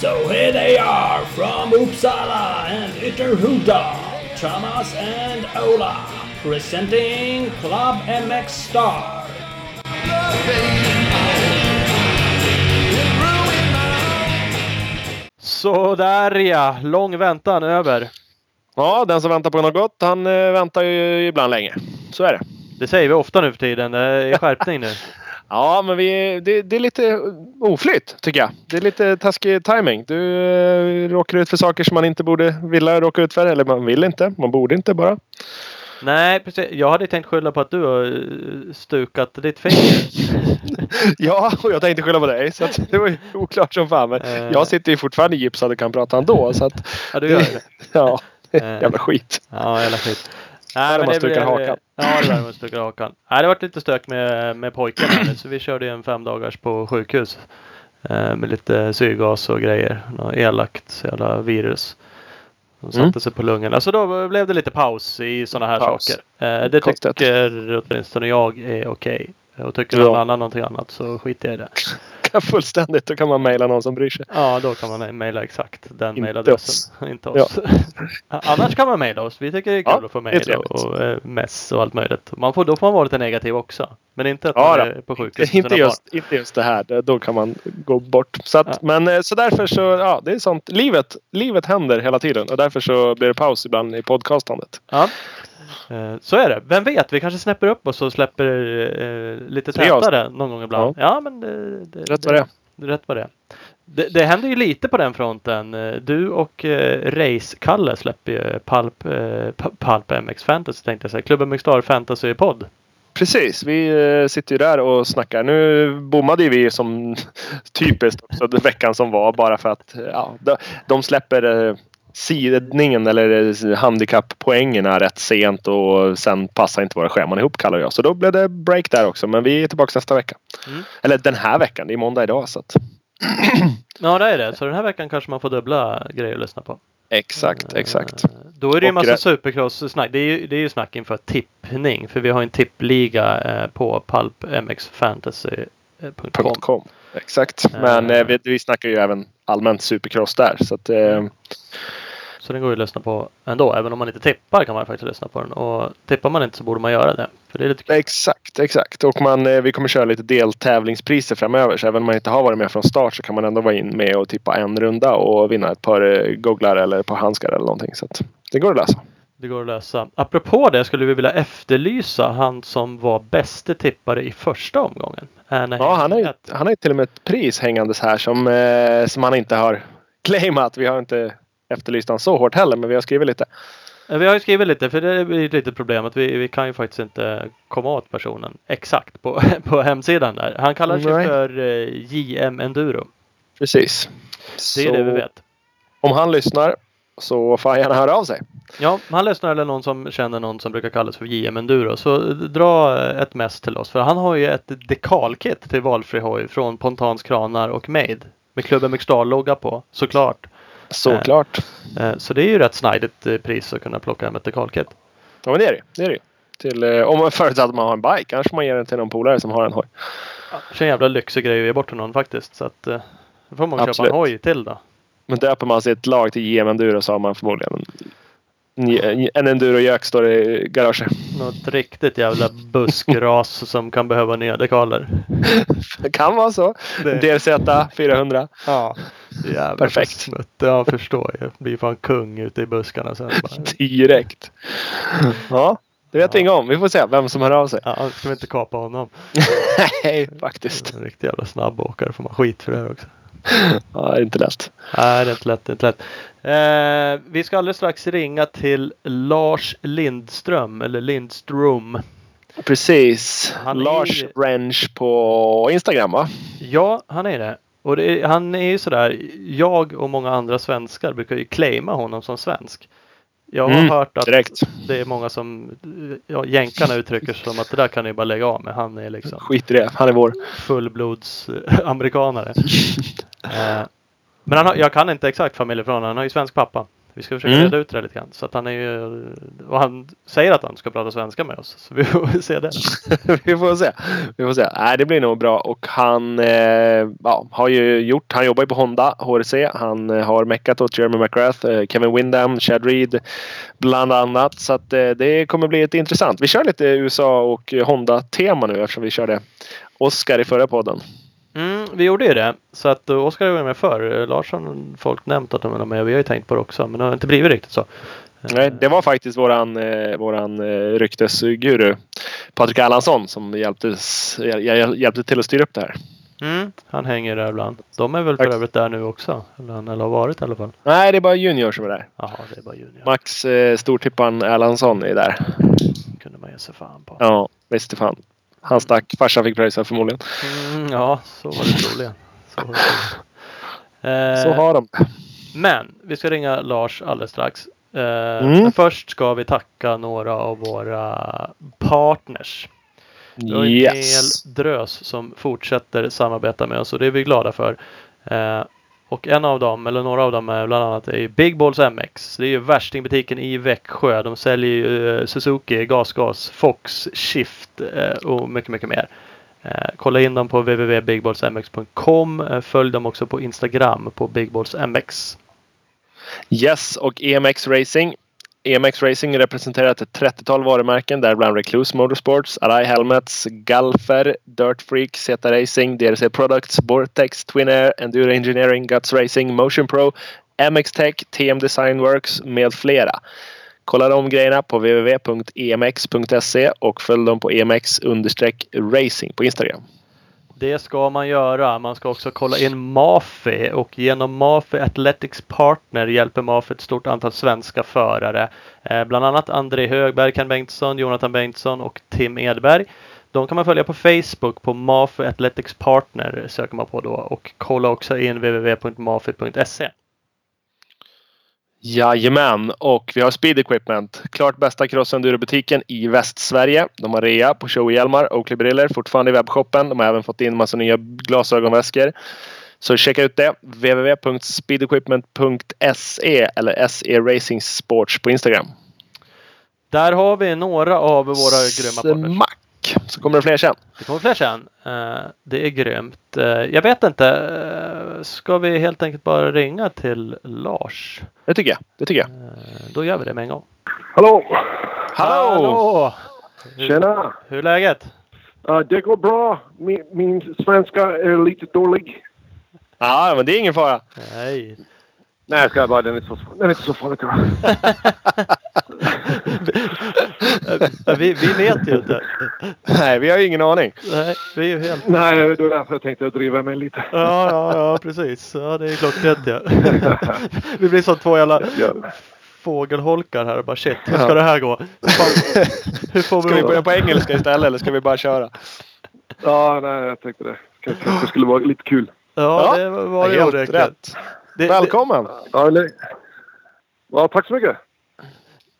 So here they are from Uppsala and Ytterhuda, Thomas and Ola, presenting Club MX Star. Sådär ja, lång väntan över. Ja, den som väntar på något gott, han eh, väntar ju ibland länge. Så är det. Det säger vi ofta nu för tiden. Det är skärpning nu. Ja, men vi, det, det är lite oflytt tycker jag. Det är lite taskig timing. Du eh, råkar ut för saker som man inte borde vilja råka ut för. Eller man vill inte. Man borde inte bara. Nej, precis. Jag hade tänkt skylla på att du har eh, stukat ditt finger. Ja, och jag tänkte skylla på dig. Så det var ju oklart som fan. Men Eh. jag sitter ju fortfarande gipsad och kan prata ändå. Så att, Ja, du gör det. ja. jävla skit. Ja, jävla skit. Där men man stukar hakan. Ja, det där man stukar hakan. Nej, det varit lite stök med, med nu, så vi körde en fem dagars på sjukhus. Eh, med lite syrgas och grejer. Något elakt jävla virus. Som satte Mm. sig på lungorna. Så då blev det lite paus i sådana här Paus. saker. Eh, det Konstigt. tycker åtminstone jag är okej. Och tycker Ja. någon annan någonting annat så skiter jag i det. Fullständigt. Då kan man mejla någon som bryr sig. Ja, då kan man mejla exakt den mejladressen. Inte oss. Annars kan man mejla oss. Vi tycker det är kul Ja, att få mejl och, och eh, mess och allt möjligt. Man får, då får man vara lite negativ också. Men inte att Ja, man är på sjukhus. Inte just, inte just det här. Då kan man gå bort. Så att, Ja. Men eh, så därför så, ja, det är sånt. Livet, livet händer hela tiden och därför så blir det paus ibland i podcastandet. Ja. Eh, Så är det. Vem vet, vi kanske snäpper upp oss och släpper eh, lite tätare någon gång ibland. Ja, men det, det, Rätt vad det är. Rätt vad det. Det, det händer ju lite på den fronten. Eh, Du och eh, Race-Kalle släpper ju Pulp, eh, P- Pulp MX Fantasy tänkte jag säga. Klubben MX Star Fantasy Podd. Precis, vi eh, sitter ju där och snackar. Nu bommade ju vi som typiskt också veckan som var bara för att ja, de, släpper eh, sidningen eller eh, handikapppoängerna rätt sent och sen passar inte våra scheman ihop kallar jag. Så då blev det break där också. Men vi är tillbaka nästa vecka. Mm. Eller den här veckan. Det är måndag idag. Så att, Ja, det är det. Så den här veckan kanske man får dubbla grejer att lyssna på. exakt, exakt. Då är det ju Och massa supercross-snack. Det är ju, det är ju snack inför tippning. För vi har en tippliga eh, på pulpmxfantasy.com. .com. Exakt. Men eh, vi, vi snackar ju även allmänt supercross där. Så att, eh, Så den går ju att lyssna på ändå. Även om man inte tippar kan man faktiskt lyssna på den. Och tippar man inte så borde man göra det. För det är lite kul. Exakt, exakt. Och man, eh, vi kommer köra lite deltävlingspriser framöver. Så även om man inte har varit med från start så kan man ändå vara in med och tippa en runda och vinna ett par eh, gogglar eller ett par handskar eller någonting. Så att det går att lösa. Det går att lösa. Apropå det skulle vi vilja efterlysa han som var bäste tippare i första omgången. Anaheim Ja, han har han har ju till och med ett pris hängandes här som, eh, som han inte har claimat. Vi har inte efterlyst han så hårt heller, men vi har skrivit lite. Vi har ju skrivit lite för det är ett litet problem att vi, vi kan ju faktiskt inte komma åt personen exakt på, på hemsidan där. Han kallar sig Nej. för eh, JM Enduro. Precis. Det är Så det vi vet. Om han lyssnar så får han gärna höra av sig. Ja, han lyssnar eller någon som känner någon som brukar kallas för JM Enduro. Så dra ett mess till oss. För han har ju ett dekalkit till valfri hoj från Pontans kranar och Made. Med klubben McStar-logga på såklart. Såklart. Eh, Så det är ju rätt snajdigt eh, pris att kunna plocka hem ett dekalkit. Ja, men det är det, det, är det. Till, eh, om man förutsatt att man har en bike. Annars man ge den till någon polare som har en hoj. Så en jävla lyxig grej att ge bort till någon faktiskt. Så att eh, då får man köpa Absolut. en hoj till då. Men döper man sitt lag till JM Enduro så har man förmodligen en, en enduro-gök står i garaget. Något riktigt jävla buskras som kan behöva nya dekaler. Det kan vara så. Det- DRZ 400. Ja. Jävla Perfekt. Smutt. Ja, förstår jag. Blir fan kung ute i buskarna sen. Bara. Direkt. Ja, det vet vi inget om. Vi får se vem som hör av sig. Ja, ska vi inte kapa honom? Nej, faktiskt. En riktig jävla snabbåkare. Får man skit för det här också. Ja, det är inte lätt. Nej, det är inte lätt. Det är inte lätt. Eh, vi ska alldeles strax ringa till Lars Lindström. Eller Lindström. Precis. Han är Lars ju- Wrench på Instagram va? Ja, han är det. Och det är, han är ju sådär. Jag och många andra svenskar brukar ju claima honom som svensk. Jag har Mm, hört att direkt. det är många som, ja, jänkarna uttrycker sig som att det där kan ni bara lägga av med. Han är liksom Skit i det. Han är vår. fullblods eh, amerikanare. eh, men han har, jag kan inte exakt familjeförhållanden. Han har ju svensk pappa. Vi ska försöka Mm. reda ut det lite grann. Så att han är ju, och han säger att han ska prata svenska med oss. Så vi får se det. vi får se. Vi får se. Nej, det blir nog bra. Och han eh, ja, har ju gjort. Han jobbar ju på Honda HRC. Han eh, har meckat åt Jeremy McGrath, eh, Kevin Windham, Chad Reed bland annat. Så att eh, det kommer bli lite intressant. Vi kör lite USA och Honda-tema nu eftersom vi körde Oscar i förra podden. Vi gjorde ju det. Så att uh, Oskar var med förr. Uh, Lars har folk nämnt att de vill med. Vi har ju tänkt på det också. Men det har inte blivit riktigt så. Nej, det var faktiskt våran, eh, våran eh, ryktesguru Patrik Erlandsson som hjälptes, hjäl, hjäl, hjälpte till att styra upp det här. Mm, han hänger där ibland. De är väl Tack. för övrigt där nu också. Eller, han- eller har varit i alla fall. Nej, det är bara Junior som är där. Jaha, det är bara junior. Max eh, Stortippan Erlandsson är där. kunde man ge sig fan på. Ja, visst fan. Han stack. Farsan fick pröjsa förmodligen. Mm, ja, så var det troligen. Så, var det troligen. Eh, Så har de. Men vi ska ringa Lars alldeles strax. Eh, Mm. Men först ska vi tacka några av våra partners. Vi har en Yes. hel drös som fortsätter samarbeta med oss och det är vi glada för. Eh, och en av dem, eller några av dem är bland annat är Big Balls MX. Det är ju värstingbutiken i Växjö. De säljer ju eh, Suzuki, GasGas, Fox, Shift eh, och mycket, mycket mer. Eh, kolla in dem på www.bigballsmx.com. Följ dem också på Instagram på Big Balls MX. Yes och EMX Racing. EMX Racing representerar ett 30-tal varumärken däribland Recluse Motorsports, Arai Helmets, Galfer, Dirt Freak, Zeta Racing, DRC Products, Vortex, Twin Air, Enduro Engineering, Guts Racing, Motion Pro, MX Tech, TM Design Works med flera. Kolla de grejerna på www.emx.se och följ dem på emx-racing på Instagram. Det ska man göra. Man ska också kolla in Mafi och genom Mafi Athletics Partner hjälper Mafi ett stort antal svenska förare. Eh, bland annat André Högberg, Ken Bengtsson, Jonathan Bengtsson och Tim Edberg. De kan man följa på Facebook på Mafi Athletics Partner söker man på då och kolla också in www.mafi.se. Jajamän, och vi har Speed Equipment. Klart bästa cross-enduro-butiken i Västsverige. De har rea på Show-hjälmar, Oakley-briller, fortfarande i webbshoppen. De har även fått in massa nya glasögonväskor. Så checka ut det. www.speedequipment.se eller SE Racing Sports på Instagram. Där har vi några av våra grymma partners. Smack! Så kommer det fler sen. Det kommer fler sen. Eh, det är grymt. Eh, jag vet inte. eh, ska vi helt enkelt bara ringa till Lars? Det tycker jag. Det tycker jag. Då gör vi det med en gång. Hallå! Hallå! Hur, Tjena! hur är läget? Uh, det går bra. Min, min svenska är lite dålig. Ja, men det är ingen fara. Nej. Nej, jag ska bara. Den är inte så, den är inte så farlig vi, vi vet ju inte. Nej, vi har ju ingen aning. Nej, vi är ju helt... Nej, det var därför jag tänkte driva mig lite. Ja, ja, ja, precis. Ja, det är klockrent ja. Vi blir som två jävla Ja. fågelholkar här och bara shit, hur ska det här gå? Hur, fan, hur får Ska vi vi... börja på engelska istället eller ska vi bara köra? Ja, nej, jag tänkte det. Kanske det skulle vara lite kul. Ja, Ja, det var ju Helt rätt. Det, det, Välkommen! Ja, eller... ja tack så mycket.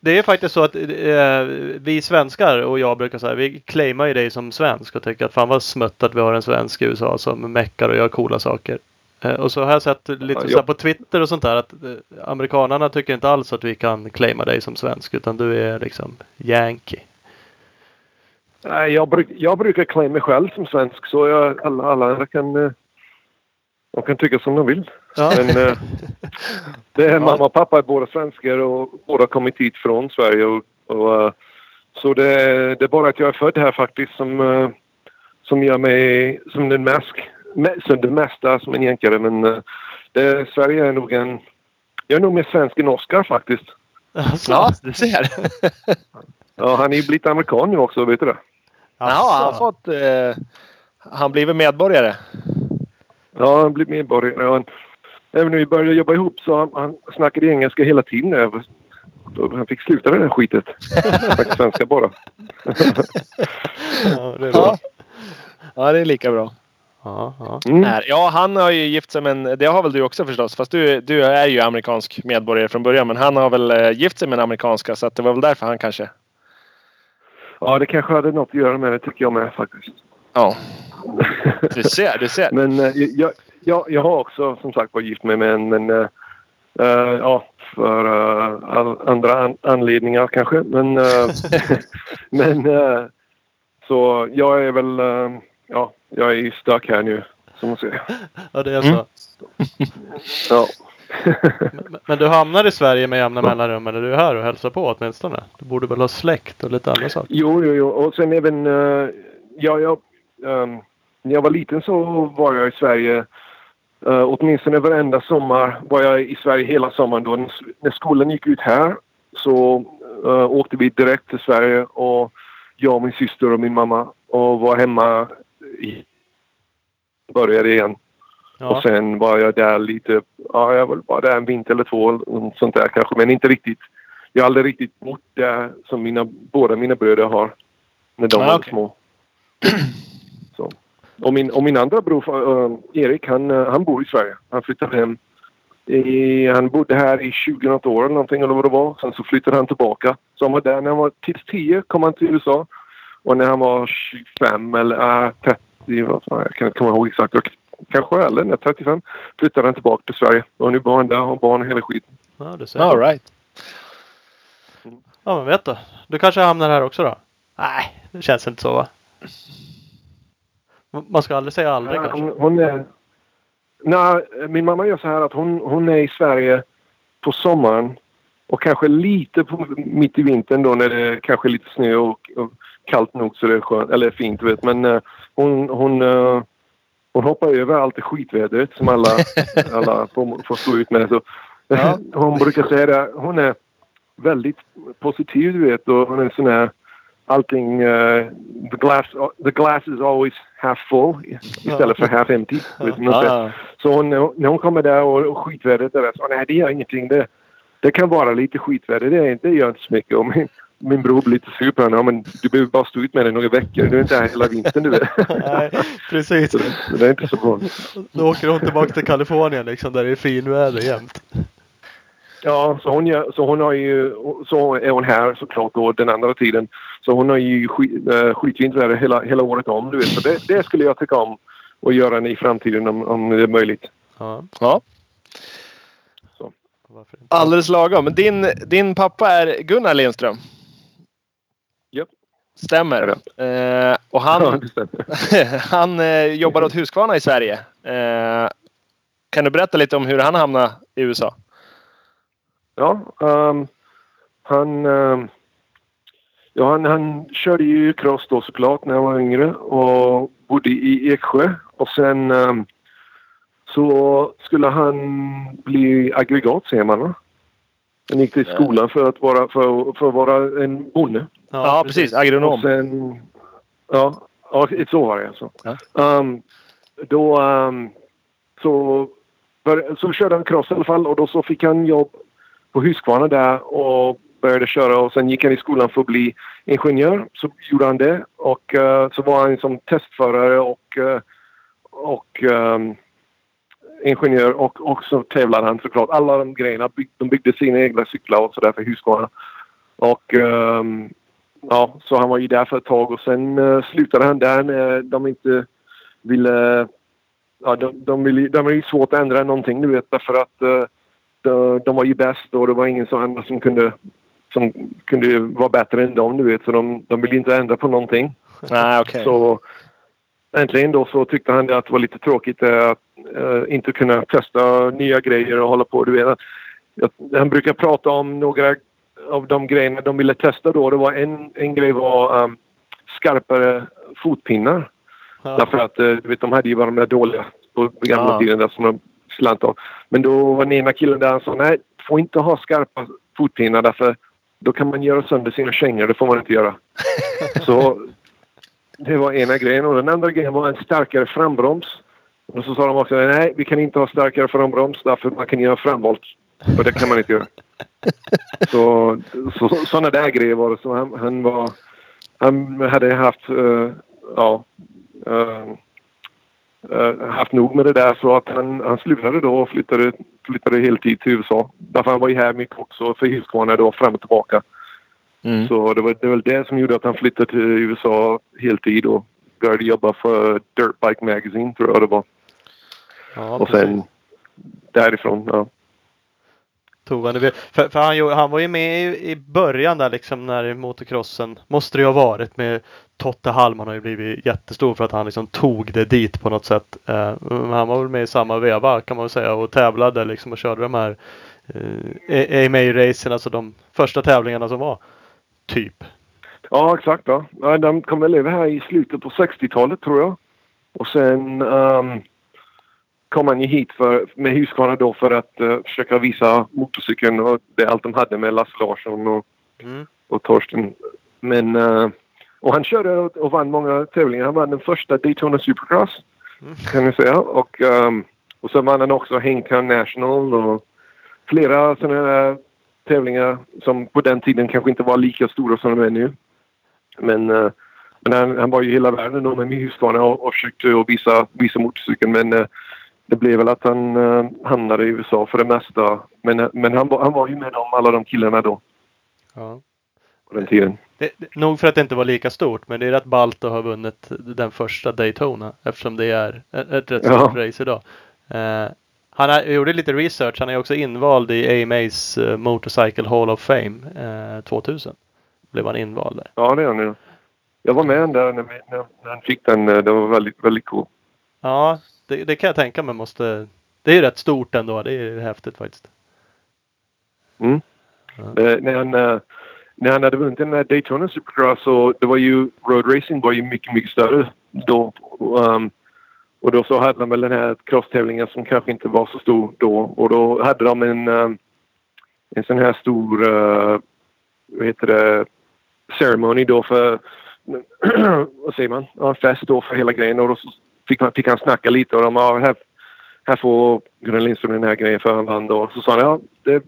Det är faktiskt så att eh, vi svenskar och jag brukar säga, vi claimar ju dig som svensk och tycker att fan vad smutt att vi har en svensk i USA som meckar och gör coola saker. Eh, och så har jag sett lite Ja, så på Twitter och sånt där att eh, amerikanarna tycker inte alls att vi kan claima dig som svensk utan du är liksom yankee. Nej, jag, bruk, jag brukar claima mig själv som svensk så jag, alla, alla kan, eh, de kan tycka som de vill. Ja. Men eh, det är mamma och pappa är båda svenskar och båda har kommit hit från Sverige. Och, och, eh, så det, det är bara att jag är född här faktiskt som, eh, som gör mig som den mest, me- som det mesta som en jänkare. Men eh, det, Sverige är nog en... Jag är nog mer svensk än Oscar faktiskt. Alltså, Ja, du ser. Ja, han är ju blivit amerikan nu också, vet du det? Ja, han har fått... Eh, han blivit medborgare. Ja, han blev medborgare. Även när vi började jobba ihop så han, han snackade engelska hela tiden. Han fick sluta med det här skitet. Snacka svenska bara. Ja, det är bra. Ja. ja, det är lika bra. Ja, ja. Mm. Nej, Ja, han har ju gift sig med en... Det har väl du också förstås. Fast du, du är ju amerikansk medborgare från början. Men han har väl eh, gift sig med en amerikanska. Så att det var väl därför han kanske... Ja, det kanske hade något att göra med det tycker jag med faktiskt. Ja. Du ser, du ser. Men eh, jag, jag, jag har också som sagt varit gift med en men Eh, ja, för all, andra an anledningar kanske. Men, eh, men så jag är väl, ja, jag är i stök här nu. Som man säger. Ja, det är så. Mm. Ja. Men, men du hamnar i Sverige med jämna mellanrum eller du är här och hälsar på åtminstone? Du borde väl ha släkt och lite andra saker? Jo, jo, jo. Och sen även... Uh, ja, jag, ehm, när jag var liten så var jag i Sverige. Uh, åtminstone varenda sommar var jag i Sverige hela sommaren. Då. När, skolan gick ut här så uh, åkte vi direkt till Sverige och jag, min syster och min mamma och var hemma. I, började igen. Och Ja, sen var jag där lite, ja jag var bara där en vinter eller två och sånt där kanske. Men inte riktigt. Jag har aldrig riktigt bott där som mina, båda mina bröder har. När de Ah, var okej. små. Så. Och, min, och min andra bror äh, Erik han, äh, han bor i Sverige. Han flyttade hem. I, han bodde här i 20 något år eller någonting eller vad det var. Sen så flyttade han tillbaka. Så han var där när han var till 10 kom han till USA. Och när han var 25 eller äh, 30, vad fan, jag kan inte komma ihåg exakt. Och Kanske eller när 35 flyttade han tillbaka till Sverige. Och nu bor han där och har barn och hela skiten. ja du ser. All right. Ja, men vet du. Du kanske hamnar här också då? Nej, det känns inte så va? Man ska aldrig säga aldrig Ja, hon, hon är... Nej, min mamma gör så här att hon, hon är i Sverige på sommaren och kanske lite på, mitt i vintern då när det är kanske lite snö och, och kallt nog så det är skönt, eller fint vet. Men eh, hon, hon, eh, hon hoppar över allt det skitvädret som alla, alla får, får stå ut med. Så, Ja. hon brukar säga det, hon är väldigt positiv du vet och hon är sån här allting, eh, the, glass, the glass is always half full istället för half empty. Sånt. så hon, när hon kommer där och, skitvädret är där så nej det gör ingenting. Det, det kan vara lite skitväder. Det, det gör inte så mycket. Och min, min bror blir lite sur på henne. Ja, men du behöver bara stå ut med det några veckor. Du är inte här hela vintern du. Nej, precis. Så det, det är inte så bra. Då åker hon tillbaka till Kalifornien liksom där det är finväder jämt. Ja, så hon, gör, så hon har ju, så är hon här såklart då den andra tiden. Så hon har ju skit, äh, skitvinter hela, hela året om. Du vet. Så det, det skulle jag tycka om att göra i framtiden om, om det är möjligt. Ja, Ja, alldeles lagom. Men din, din pappa är Gunnar Lindström. Japp. Stämmer. Eh, och han, han eh, jobbar åt Husqvarna i Sverige. Eh, kan du berätta lite om hur han hamnade i USA? Ja, ehm, han, ehm, ja, han, han körde ju cross då såklart när han var yngre och bodde i Eksjö. Och sen ehm, så skulle han bli aggregatsemare. Han gick till skolan för att vara, för, för att vara en bonde. Ja, precis. Och Agronom. sen, ja, ja så var det alltså. Ja. Ehm, då ehm, så, bör, så körde han cross i alla fall och då så fick han jobb på Husqvarna där och började köra och sen gick han i skolan för att bli ingenjör. Så gjorde han det och uh, så var han som testförare och, uh, och um, ingenjör och, och så tävlade han såklart. Alla de grejerna, bygg, de byggde sina egna cyklar och sådär för Husqvarna. Och um, ja, så han var ju där för ett tag och sen uh, slutade han där när de inte ville... Ja, de, de, ville, de var ju svårt att ändra någonting du vet därför att eh, de, var ju bäst och det var ingen som, andra som kunde som kunde vara bättre än dem du vet så de, de ville inte ändra på någonting. Nej, okej. Så äntligen då så tyckte han att det var lite tråkigt eh, att eh, inte kunna testa nya grejer och hålla på. Du vet. Han brukar prata om några av de grejerna de ville testa då. Det var en, en grej var um, skarpare fotpinnar. Ja. Därför att eh, du vet, de hade ju bara de där dåliga på gamla Ja. tiden där som de slant av. Men då var den ena killen där och sa nej, får inte ha skarpa fotpinnar därför då kan man göra sönder sina kängor. Det får man inte göra. Så det var ena grejen. Och den andra grejen var en starkare frambroms. Och så sa de också nej, vi kan inte ha starkare frambroms därför man kan göra framvolt. Och det kan man inte göra. Så, så, sådana där grejer var det. Så han, han var... Han hade haft... eh, ja... eh, haft nog med det där så att han, han slutade då och flyttade, flyttade heltid till USA. Därför han var ju här mycket också för Husqvarna då fram och tillbaka. Mm. Så det var, det var det som gjorde att han flyttade till USA heltid och började jobba för Dirt Bike Magazine tror jag det var. Ja, och sen därifrån, ja tog. För, för han, gjorde- han var ju med i, i början där liksom när motocrossen måste det ju ha varit med Totte Hallman har ju blivit jättestor för att han liksom tog det dit på något sätt. Eh, men han var väl med i samma veva kan man väl säga och tävlade liksom och körde de här eh, AMA-racen, alltså de första tävlingarna som var. Typ. Ja, exakt. Ja. Den de kom väl över här i slutet på 60-talet tror jag. Och sen um kom han ju hit för, med Husqvarna då för att eh, försöka visa motorcykeln och det allt de hade med Lasse Larsson och, Mm. och Torsten. Men, eh, och han körde och, och vann många tävlingar. Han vann den första Daytona Supercross Mm. kan jag säga. Och, ehm, och så vann han också Hangtown National och flera sådana där tävlingar som på den tiden kanske inte var lika stora som de är nu. Men, eh, men han, han var ju hela världen då med Husqvarna och, och försökte visa, visa motorcykeln. Men eh, det blev väl att han eh, hamnade i USA för det mesta. Men, men han, var- han var ju med om alla de killarna då Ja. på den tiden. Det, det, nog för att det inte var lika stort men det är rätt ballt att ha vunnit den första Daytona eftersom det är ett, rätt Ja. stort race idag. Eh, han har, gjorde lite research. Han är också invald i AMA's eh, Motorcycle Hall of Fame eh, 2000. Blev han invald där. Ja, det är han ju. Jag var med där när, vi- när, när han fick den. eh, Det var väldigt, väldigt cool. Ja, det, det kan jag tänka mig måste. Det är ju rätt stort ändå. Det är häftigt faktiskt. Mm. Ja. Eh, när, han, eh, när han hade vunnit den där Daytona Supercross så det var ju road racing var ju mycket, mycket större då. Um, och då så hade de väl den här crosstävlingen som kanske inte var så stor då. Och då hade de en, um, en sån här stor, uh, vad heter det, ceremony då för, vad säger man, ja, fest då för hela grejen. Och då så fick, man, fick han snacka lite och de ja, här, här får Gunnar Lindström den här grejen för han vann då. Så sa han ja, det,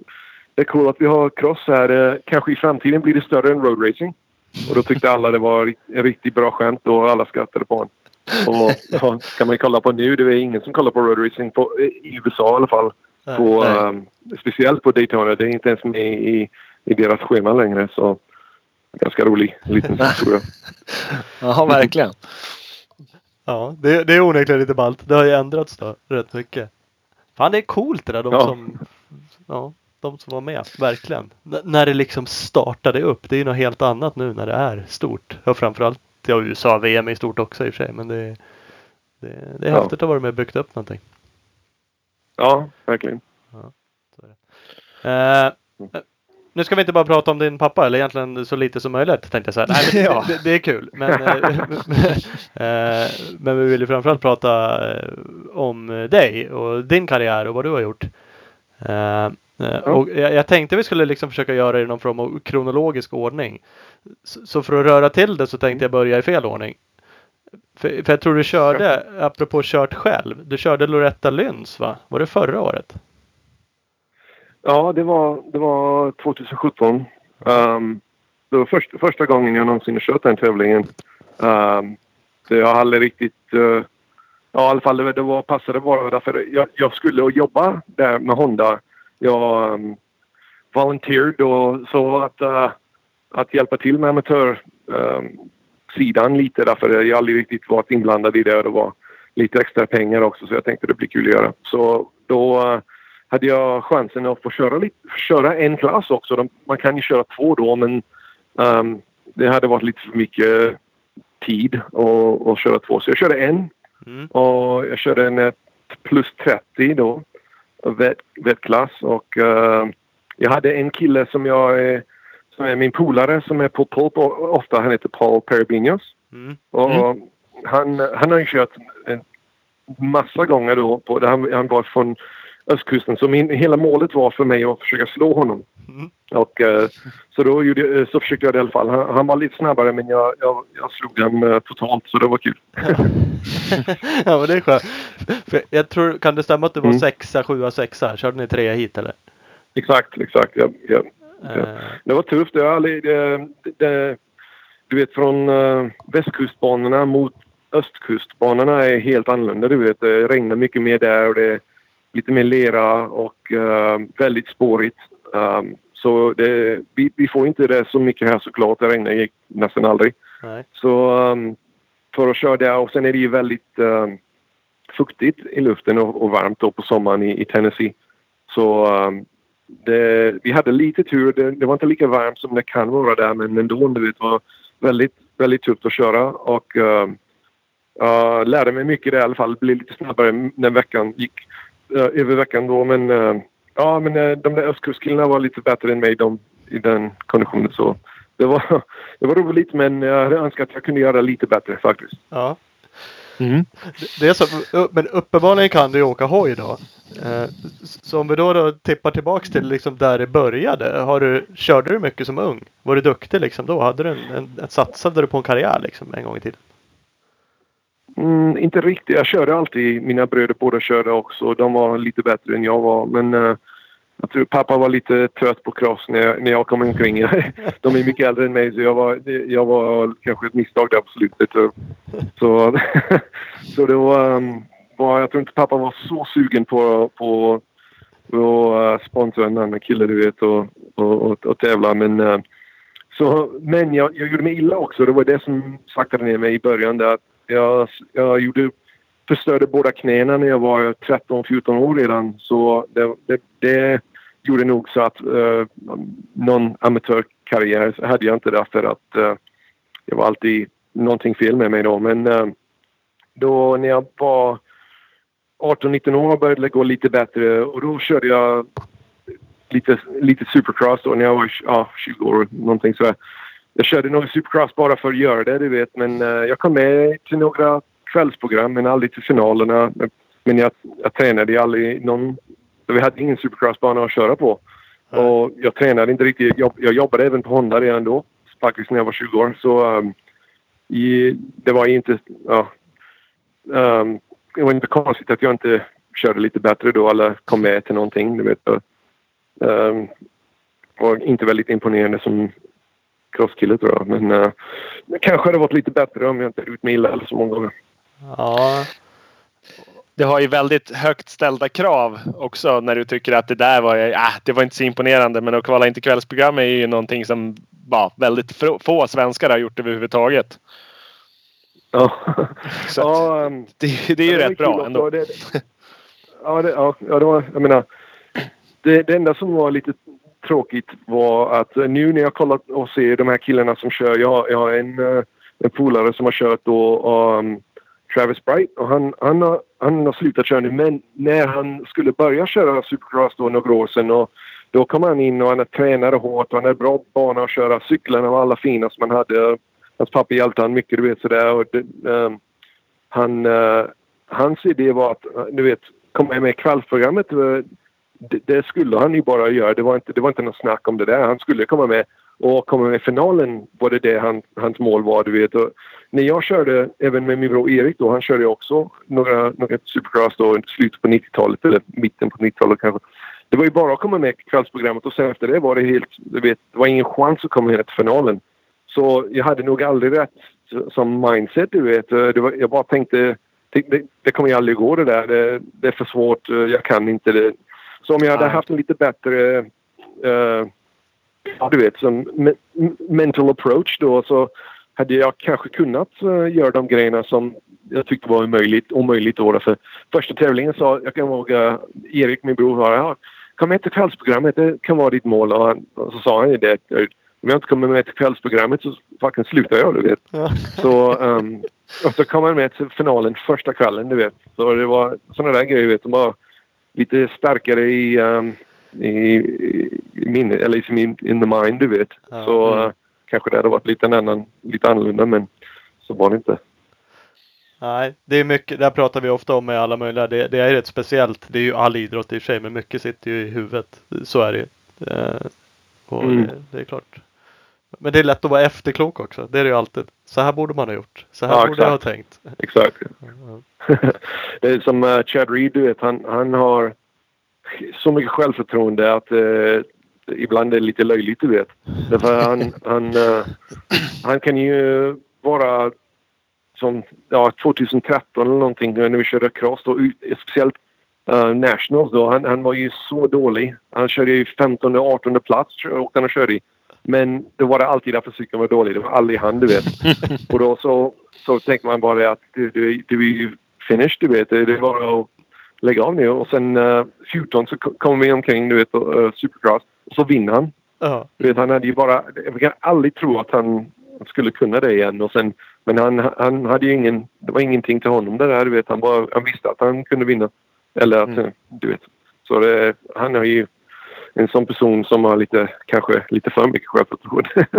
det är cool att vi har cross här. Eh, Kanske i framtiden blir det större än road racing. Och då tyckte alla det var en riktigt bra skämt och alla skrattade på honom. Och ja, kan man ju kolla på nu. Det är ingen som kollar på road racing på, i USA i alla fall. På, ehm, speciellt på Daytona. Det är inte ens med i, i deras schema längre. Så ganska rolig liten historia. Ja, verkligen. Ja, det, det är onekligen lite ballt. Det har ju ändrats då rätt mycket. Fan det är coolt det där de Ja. som Ja, de som var med. Verkligen. N- när det liksom startade upp. Det är ju något helt annat nu när det är stort. Och framförallt ja, USA VM är stort också i och för sig. Men det, det, det är Ja. häftigt att vara med och byggt upp någonting. Ja, verkligen. Eh, nu ska vi inte bara prata om din pappa, eller egentligen så lite som möjligt tänkte jag säga. Nej, men Ja. det, det, är kul. Men, eh, eh, men vi vill ju framförallt prata eh, om dig och din karriär och vad du har gjort. Och jag, jag tänkte vi skulle liksom försöka göra det i någon form av kronologisk ordning. Så, så för att röra till det så tänkte jag börja i fel ordning. För, för jag tror du körde, apropå kört själv, du körde Loretta Lyns va? Var det förra året? Ja, det var, det var 2017. Um, ehm, det var först, första gången jag någonsin sköt kört den tävlingen. Um, så jag hade aldrig riktigt... Uh, ja, i alla fall det, var, passade bara därför jag, jag skulle jobba där med Honda. Jag um, volunteered och så att, uh, att hjälpa till med amatörsidan um, lite därför jag aldrig riktigt varit inblandad i det det var lite extra pengar också så jag tänkte det blir kul att göra. Så då uh, hade jag chansen att få köra, lite, köra en klass också. De, man kan ju köra två då men ehm, det hade varit lite för mycket tid att, att köra två. Så jag körde en Mm. och jag körde en plus 30 då. Vet, och eh, jag hade en kille som jag är, som är min polare som är på Pulp ofta. Han heter Paul Perebinos. Mm. Och han, han har ju kört en massa gånger då. På, han, han var från östkusten. Så min, hela målet var för mig att försöka slå honom. Mm. Och, eh, så då gjorde, så försökte jag det i alla fall. Han, han var lite snabbare men jag, jag, jag slog honom eh, totalt så det var kul. ja men det är skönt. För jag tror, kan det stämma att du var Mm. sexa, sjua, sexa? Körde ni trea hit eller? Exakt, exakt. Ja, ja. Eh, Det var tufft. Har aldrig, det, det, du vet från uh, västkustbanorna mot östkustbanorna är helt annorlunda. Du vet, det regnar mycket mer där och det lite mer lera och eh, väldigt spårigt. Um, så det, vi, vi får inte det så mycket här såklart. Det regnar ju nästan aldrig. nej. Så um, för att köra där och sen är det ju väldigt um, fuktigt i luften och, och varmt då på sommaren i, i Tennessee. Så det, vi hade lite tur. Det, det, var inte lika varmt som det kan vara där men ändå det var väldigt, väldigt tufft att köra. Och uh, uh, lärde mig mycket där i alla fall. Blev lite snabbare när veckan gick. Uh, över veckan då men uh, ja men uh, de där östkustkillarna var lite bättre än mig de, i den konditionen. Så det var, det var roligt men jag hade önskat att jag kunde göra lite bättre faktiskt. Ja. Mm. Det är så, men uppenbarligen kan du åka hoj då. Eh, så om vi då, då tippar tillbaks till liksom där det började. Har du, körde du mycket som ung? Var du duktig liksom då? Hade du en, en, en satsade du på en karriär liksom en gång i tiden? Mm, inte riktigt. Jag körde alltid. Mina bröder båda körde också. De var lite bättre än jag var. Men uh, jag tror pappa var lite trött på cross när jag, när jag kom omkring. De är mycket äldre än mig så jag var, jag var kanske ett misstag där på slutet. Så, så det var, um, var... Jag tror inte pappa var så sugen på, på att uh, eh, sponsra en annan kille du vet och, och, och, och tävla. Men, uh, så, men jag, jag gjorde mig illa också. Det var det som saktade ner mig i början. Där jag, jag gjorde förstörde båda knäna när jag var 13-14 år redan. Så det, det, det, gjorde nog så att uh, någon amatörkarriär hade jag inte därför att uh, det var alltid någonting fel med mig då. Men uh, då när jag var 18-19 år började det gå lite bättre och då körde jag lite, lite supercross då när jag var ja, 20 år någonting sådär. Jag körde nog supercross bara för att göra det, du vet. Men uh, jag kom med till några kvällsprogram men aldrig till finalerna. Men jag, jag tränade aldrig någon vi hade ingen supercrossbana att köra på. Mm. Och jag tränade inte riktigt. Jag, jag jobbade även på Honda redan då. Faktiskt när jag var 20 år. Så um, i, det var inte... Ja, um, det var inte konstigt att jag inte körde lite bättre då eller kom med till någonting. Du vet. Um, och inte väldigt imponerande som crosskille tror jag. Men det kanske hade varit lite bättre om jag inte gjort mig illa så många gånger. Ja, det har ju väldigt högt ställda krav också när du tycker att det där var, äh, det var inte så imponerande. Men att kvala in till kvällsprogram är ju någonting som bara väldigt få svenskar har gjort överhuvudtaget. Ja, så ja det, det, är ju rätt bra ändå. Det, ja, det, ja, det var, jag menar. Det, det enda som var lite tråkigt var att eh, nu när jag kollar och ser de här killarna som kör. Jag, jag har en, eh, en polare som har kört då um, Travis Bright och han, han, har, han har slutat köra nu men när han skulle börja köra supercross då några år sedan och då kom han in och han tränade hårt och han är bra bana att köra. Cyklarna var alla fina som han hade. Hans pappa hjälpte han mycket, du vet sådär. Och det, um, han, uh, hans idé var att, du vet, komma med i kvällsprogrammet. Det, det, skulle han ju bara göra. Det var inte, det var inte något snack om det där. Han skulle komma med och komma med i finalen var det det han, hans mål var, du vet. Och när jag körde, även med min bror Erik då, han körde också några, några supercross då i slutet på 90-talet eller mitten på 90-talet kanske. Det var ju bara att komma med i kvällsprogrammet och sen efter det var det helt, du vet, det var ingen chans att komma ner till finalen. Så jag hade nog aldrig rätt som mindset, du vet. Det var, jag bara tänkte, det, det kommer ju aldrig gå det där. Det, det, är för svårt, jag kan inte det. Så om jag hade haft en lite bättre ja, du vet, som mental approach då så hade jag kanske kunnat uh, göra de grejerna som jag tyckte var omöjligt, omöjligt då. För första tävlingen sa, jag kan ihåg uh, Erik, min bror, sa ja, kom med till kvällsprogrammet, det kan vara ditt mål. Och, han, och så sa han ju det, om jag inte kommer med till kvällsprogrammet så fucking slutar jag, du vet. Ja. Så, um, och så kom han med till finalen första kvällen, du vet. Så det var sådana där grejer, vet, som var lite starkare i um, i, i minne, eller i in, in the mind, du vet. Ja, så mm. uh, kanske det hade varit lite, annan, lite annorlunda men så var det inte. Nej, det är mycket, där pratar vi ofta om med alla möjliga. Det, det är rätt speciellt. Det är ju all idrott i och för sig, men mycket sitter ju i huvudet. Så är det ju. Uh, och mm. det, det, är klart. Men det är lätt att vara efterklok också. Det är det ju alltid. Så här borde man ha gjort. Så här ja, borde jag ha tänkt. Exakt. det är som uh, Chad Reed, du vet. Han, han har så mycket självförtroende att eh, ibland är det lite löjligt, du vet. Därför han, han, eh, han kan ju vara som ja, 2013 eller någonting när vi körde cross då, speciellt uh, Nationals då. Han, han var ju så dålig. Han körde ju 15 och 18 plats och han körde i. Men det var det alltid därför cykeln var dålig. Det var aldrig han, du vet. och då så, så tänkte man bara att du, du, du är ju finished, du vet. Det var att lägg av nu. Och sen uh, 14 så ko- kommer vi omkring, du vet, och, uh, Supercross. Och så vinner han. Ja. Du vet, han hade ju bara... Jag kan aldrig tro att han skulle kunna det igen. Och sen, men han, han hade ju ingen... Det var ingenting till honom det där, du vet. Han, bara, han visste att han kunde vinna. Eller att, Mm. eh, du vet. Så det, han är ju en sån person som har lite, kanske lite för mycket självförtroende.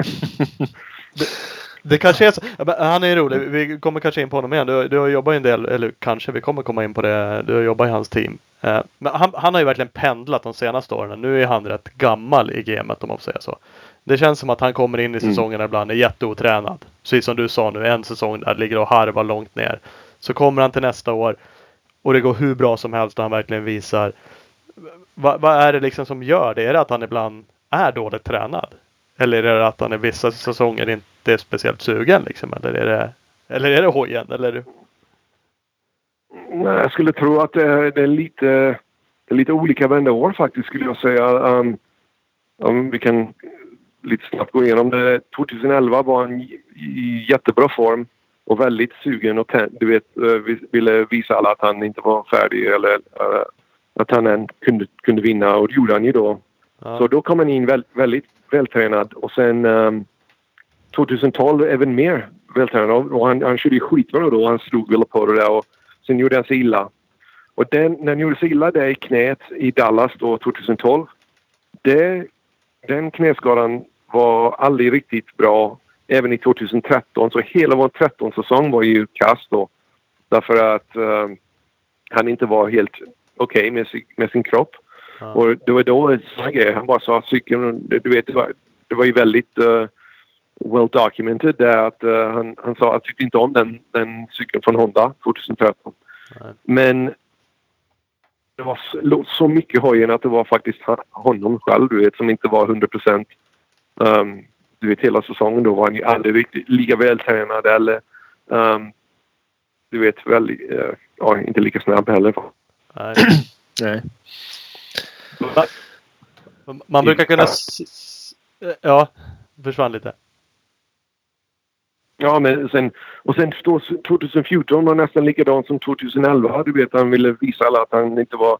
Det kanske är så. Han är rolig. Vi kommer kanske in på honom igen. Du, du har jobbat en del, eller kanske vi kommer komma in på det. Du har jobbat i hans team. Eh, Men han, han har ju verkligen pendlat de senaste åren. Nu är han rätt gammal i gamet om man får säga så. Det känns som att han kommer in i säsongerna ibland är jätteotränad. Precis som du sa nu, en säsong där ligger och harvar långt ner. Så kommer han till nästa år och det går hur bra som helst och han verkligen visar. Vad, Vad är det liksom som gör det? Är det att han ibland är dåligt tränad? Eller är det att han i vissa säsonger inte är speciellt sugen liksom? Eller är det, eller är det hojen? Eller? Nej, jag skulle tro att det, är lite, det är lite olika varenda år faktiskt skulle jag säga. Um, um, vi kan lite snabbt gå igenom det. 2011 var han i, jättebra form och väldigt sugen och du vet, eh, ville visa alla att han inte var färdig eller eh, att han än kunde, kunde vinna och det gjorde han ju då. Ja. Så då kom han in väl, väldigt vältränad och sen um, 2012 även mer vältränad och han, han körde ju skitbra då. Han slog Villapoto där och sen gjorde han sig illa. Och den, när han gjorde sig illa där i knät i Dallas då 2012. Det, den knäskadan var aldrig riktigt bra även i 2013. Så hela vår 13-säsong var ju kass då. Därför att eh, han inte var helt okej med, sin- med sin kropp. Ja. Och det var då en sån här grej. Han bara sa att cykeln, du vet, det var, det var ju väldigt uh, well documented där att eh, han, han sa att han tyckte inte om den, den cykeln från Honda 2013. Nej. Men det var så, så mycket hojen att det var faktiskt honom själv, du vet, som inte var 100 procent. Um, du vet, hela säsongen då var han ju aldrig riktigt lika vältränad eller um, du vet, väldigt, eh, ja, inte lika snabb heller. Nej. Nej. Man brukar kunna... Ja, försvann lite. Ja, men sen, och sen stå- 2014 var nästan likadant som 2011. Du vet, han ville visa alla att han inte var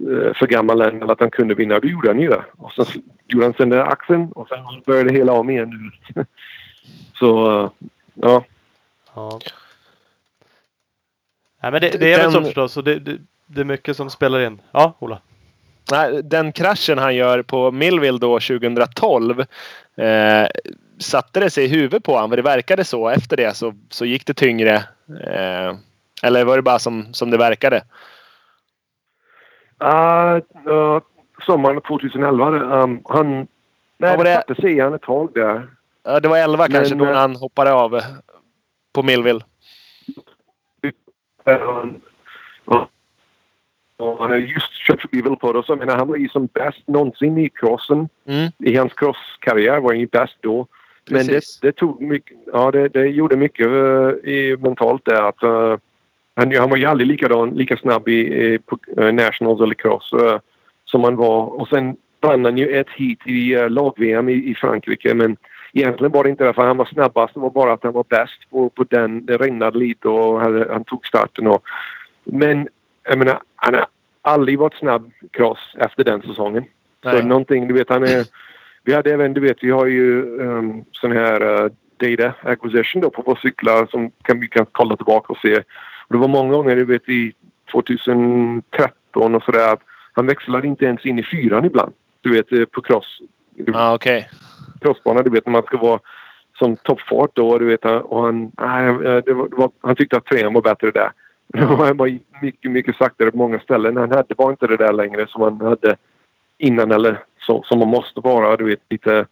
eh, för gammal än, eller att han kunde vinna. Det gjorde han ju. det. Och sen gjorde han sönder axeln och sen började det hela om igen. nu. Så, eh, ja. Ja. Nej men det, det är väl Den- så förstås. Och det, det, det är mycket som spelar in. Ja, Ola. Nej, den kraschen han gör på Millville då 2012. Eh, satte det sig i huvudet på honom? För det verkade så. Efter det så, så gick det tyngre. Eh, eller var det bara som, som det verkade? Uh, uh, sommaren 2011. Um, han... Nej, Ja, var det satte sig i han ett tag där. Ja, det var 11 kanske då eh, han hoppade av på Millville. Um, och, han har just kört förbi Villeport och så. Men han var ju som bäst någonsin i crossen. Mm. I hans crosskarriär var han ju bäst då. Men det, Precis. det tog mycket, ja det, det gjorde mycket uh, i, mentalt där att uh, han, han var ju aldrig likadan, lika snabb i, i på, eh, Nationals eller cross uh, som han var. Och sen vann han ju ett hit i uh, lag-VM i, i Frankrike men egentligen var det inte därför han var snabbast. Det var bara att han var bäst på, på den. Det regnade lite och hade, han tog starten. Och, men jag menar, han har aldrig varit snabb cross efter den säsongen. Nej. Så någonting, du vet, han är... Vi hade även, du vet, vi har ju um, sån här uh, data acquisition då på våra cyklar som kan, vi kan kolla tillbaka och se. Och det var många gånger, du vet, i 2013 och sådär han växlade inte ens in i fyran ibland. Du vet, eh, på cross. Ja, okej. Crossbana, du vet, när man ska vara som toppfart då, du vet, och han, nej, eh, det var, det var, han tyckte att trean var bättre där. Det var mycket, mycket saktare på många ställen. Han hade bara inte det där längre som han hade innan eller så, som man måste vara. Du vet, lite,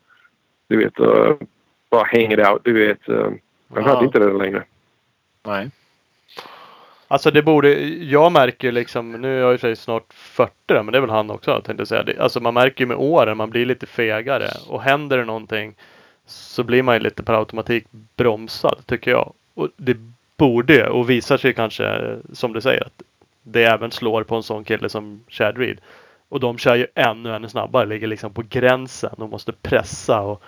du vet, uh, bara hang it out. Du vet, uh, han Ja. hade inte det längre. Nej. Alltså det borde, jag märker ju liksom, nu är jag i sig snart 40 då, men det är väl han också tänkte jag säga. Det, alltså man märker ju med åren, man blir lite fegare. Och händer det någonting så blir man ju lite per automatik bromsad tycker jag. Och det borde och visar sig kanske som du säger att det även slår på en sån kille som Chad Reed. Och de kör ju ännu, ännu snabbare, ligger liksom på gränsen och måste pressa. Och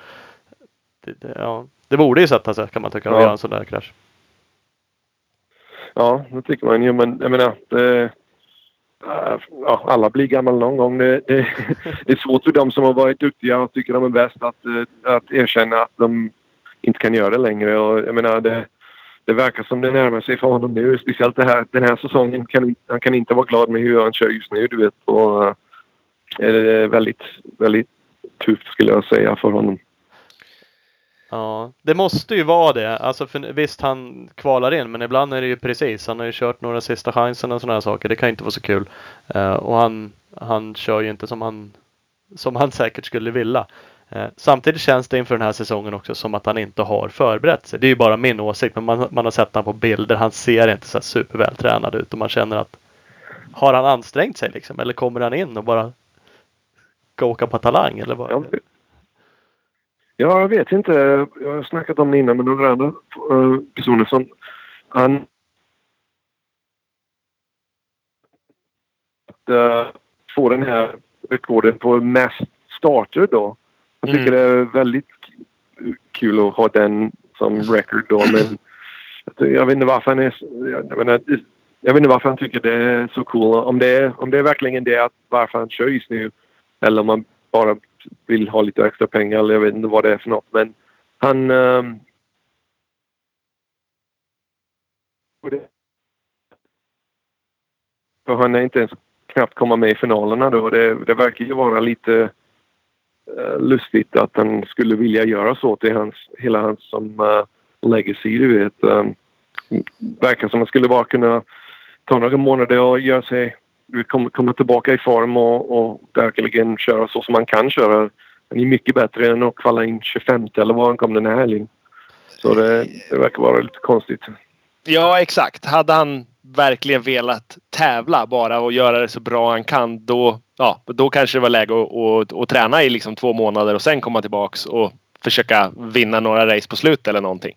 det, det, ja, det borde ju sätta sig kan man tycka, att Ja. göra en sån där krasch. Ja, det tycker man ju. Men jag menar, det, ja, alla blir gamla någon gång. Det, det, det, är svårt för dem som har varit duktiga och tycker de är bäst att, att erkänna att de inte kan göra det längre. Och jag menar, det, det verkar som det närmar sig för honom nu. Speciellt det här, den här säsongen. Kan, han kan inte vara glad med hur han kör just nu. Du vet. Och, uh, det är väldigt, väldigt tufft skulle jag säga för honom. Ja, det måste ju vara det. Alltså för, visst, han kvalar in, men ibland är det ju precis. Han har ju kört några sista chansen och sådana saker. Det kan inte vara så kul. Uh, och han, han kör ju inte som han, som han säkert skulle vilja. Eh, samtidigt känns det inför den här säsongen också som att han inte har förberett sig. Det är ju bara min åsikt, men man, man har sett honom på bilder. Han ser inte så supervältränad ut och man känner att har han ansträngt sig liksom? Eller kommer han in och bara ska åka på talang eller vad? Ja, jag vet inte. Jag har snackat om det innan med några andra eh, personer som... Han... Att eh, få den här rekorden på mest starter då. Jag tycker mm. det är väldigt kul att ha den som record då men jag vet inte varför han är... Jag, menar, jag vet inte varför han tycker det är så cool. Om det är, om det är verkligen det att varför han kör just nu eller om man bara vill ha lite extra pengar eller jag vet inte vad det är för något. Men han... Um, för han är inte ens knappt komma med i finalerna då. Det, det verkar ju vara lite Eh, lustigt att han skulle vilja göra så till hans, hela hans som uh, legacy, du vet. Um, verkar som att han skulle bara kunna ta några månader och göra sig komma, komma tillbaka i form och, och verkligen köra så som man kan köra. Han är mycket bättre än att kvala in 25 eller vad han kom den här helgen. Så det, det verkar vara lite konstigt. Ja, exakt. Hade han verkligen velat tävla bara och göra det så bra han kan då, ja, då kanske det var läge att, att, att träna i liksom två månader och sen komma tillbaks och försöka vinna några race på slutet eller någonting.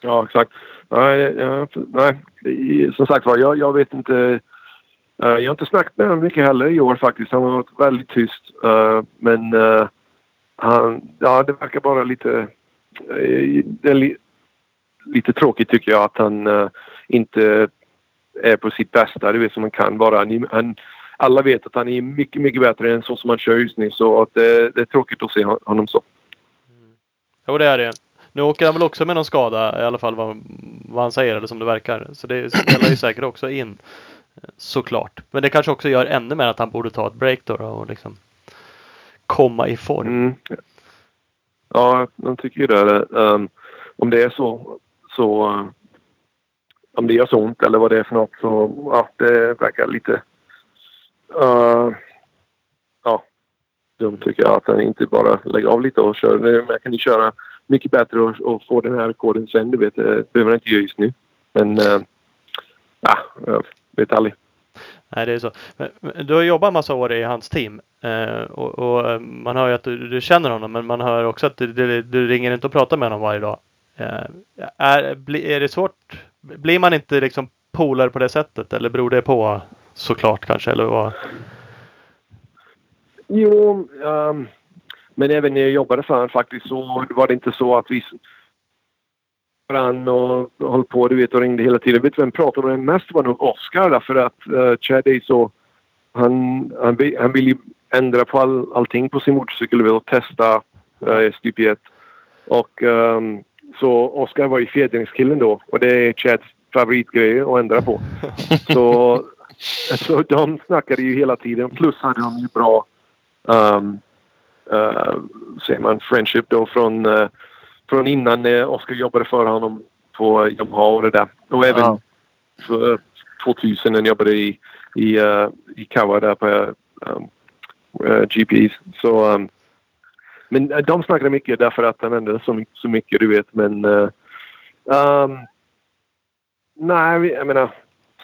Ja, exakt. Nej, ja, nej. som sagt var, jag, jag vet inte. Eh, jag har inte snackat med honom mycket heller i år faktiskt. Han har varit väldigt tyst. Eh, men eh, han, ja, det verkar bara lite lite tråkigt tycker jag att han inte är på sitt bästa. Det vet som man kan vara. Han, han, alla vet att han är mycket, mycket bättre än så som han kör just nu. Så att det, det är tråkigt att se honom så. Mm. Jo, det är det. Nu åker han väl också med någon skada i alla fall vad, vad han säger eller som det verkar. Så det spelar ju säkert också in såklart. Men det kanske också gör ännu mer att han borde ta ett break då, då och liksom komma i form. Mm. Ja, jag tycker ju det. Um, om det är så, så om det gör så ont eller vad det är för något så ja, det verkar lite uh, ja, dumt tycker jag att han inte bara lägger av lite och kör. Jag kan ju köra mycket bättre och, och få den här koden sen. Du vet, det behöver han inte göra just nu. Men uh, ja, jag vet aldrig. Nej, det är så. Men, du har jobbat massa år i hans team eh, och, och, eh, man hör ju att du, du, känner honom men man hör också att du, du, du, ringer inte och pratar med honom varje dag. Eh, är, är det svårt? Blir man inte liksom polare på det sättet eller beror det på såklart kanske eller vad? Jo, um, men även när jag jobbade för honom faktiskt så var det inte så att vi brann och höll på du vet och ringde hela tiden. Vet du vem pratade med mest var nog Oscar därför att uh, Chad är så... Han, han, han vill ju ändra på all, allting på sin motorcykel och vill testa eh, uh, stup 1. Och um, så Oscar var ju fjädringskillen då och det är Chads favoritgrej att ändra på. så, så de snackade ju hela tiden. Plus hade de ju bra um, uh, säger man, friendship då från, uh, från innan uh, Oscar jobbade för honom på Yamaha och det där. Och även ja. för 2000 när jag jobbade i, i, uh, i Kawa där på um, uh, GPs. Så, um, men de snackade mycket därför att han ändrade så, så mycket, du vet. Men uh, um, nej, jag menar,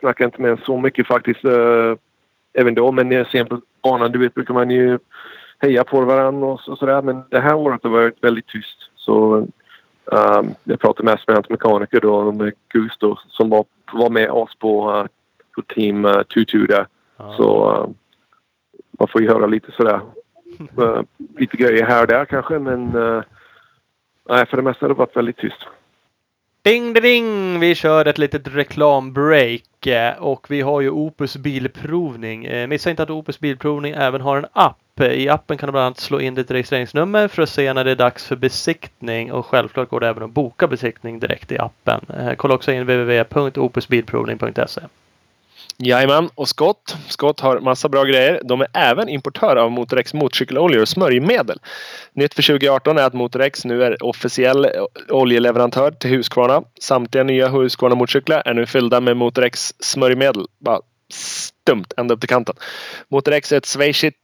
snackar inte med så mycket faktiskt. Uh, även då, men sen på banan, du vet, brukar man ju heja på varandra och, så, sådär. Men det här året har varit väldigt tyst. Så um, jag pratade mest med hans mekaniker då, med Gusto som var, var med oss på, uh, på team uh, Tutu där. Ah. Så uh, man får ju höra lite sådär uh, lite grejer här och där kanske men uh, nej, för det mesta har det varit väldigt tyst. Ding ding! Vi kör ett litet reklambreak eh, och vi har ju Opus Bilprovning. Missa inte att Opus Bilprovning även har en app. I appen kan du bland annat slå in ditt registreringsnummer för att se när det är dags för besiktning och självklart går det även att boka besiktning direkt i appen. Kolla också in www.opusbilprovning.se. Jajamän, och Scott. Scott har massa bra grejer. De är även importör av Motorex motorcykeloljor och smörjmedel. Nytt för 2018 är att Motorex nu är officiell oljeleverantör till Husqvarna. Samtliga nya Husqvarna motorcyklar är nu fyllda med Motorex smörjmedel. Bara stumt ända upp till kanten. Motorex är ett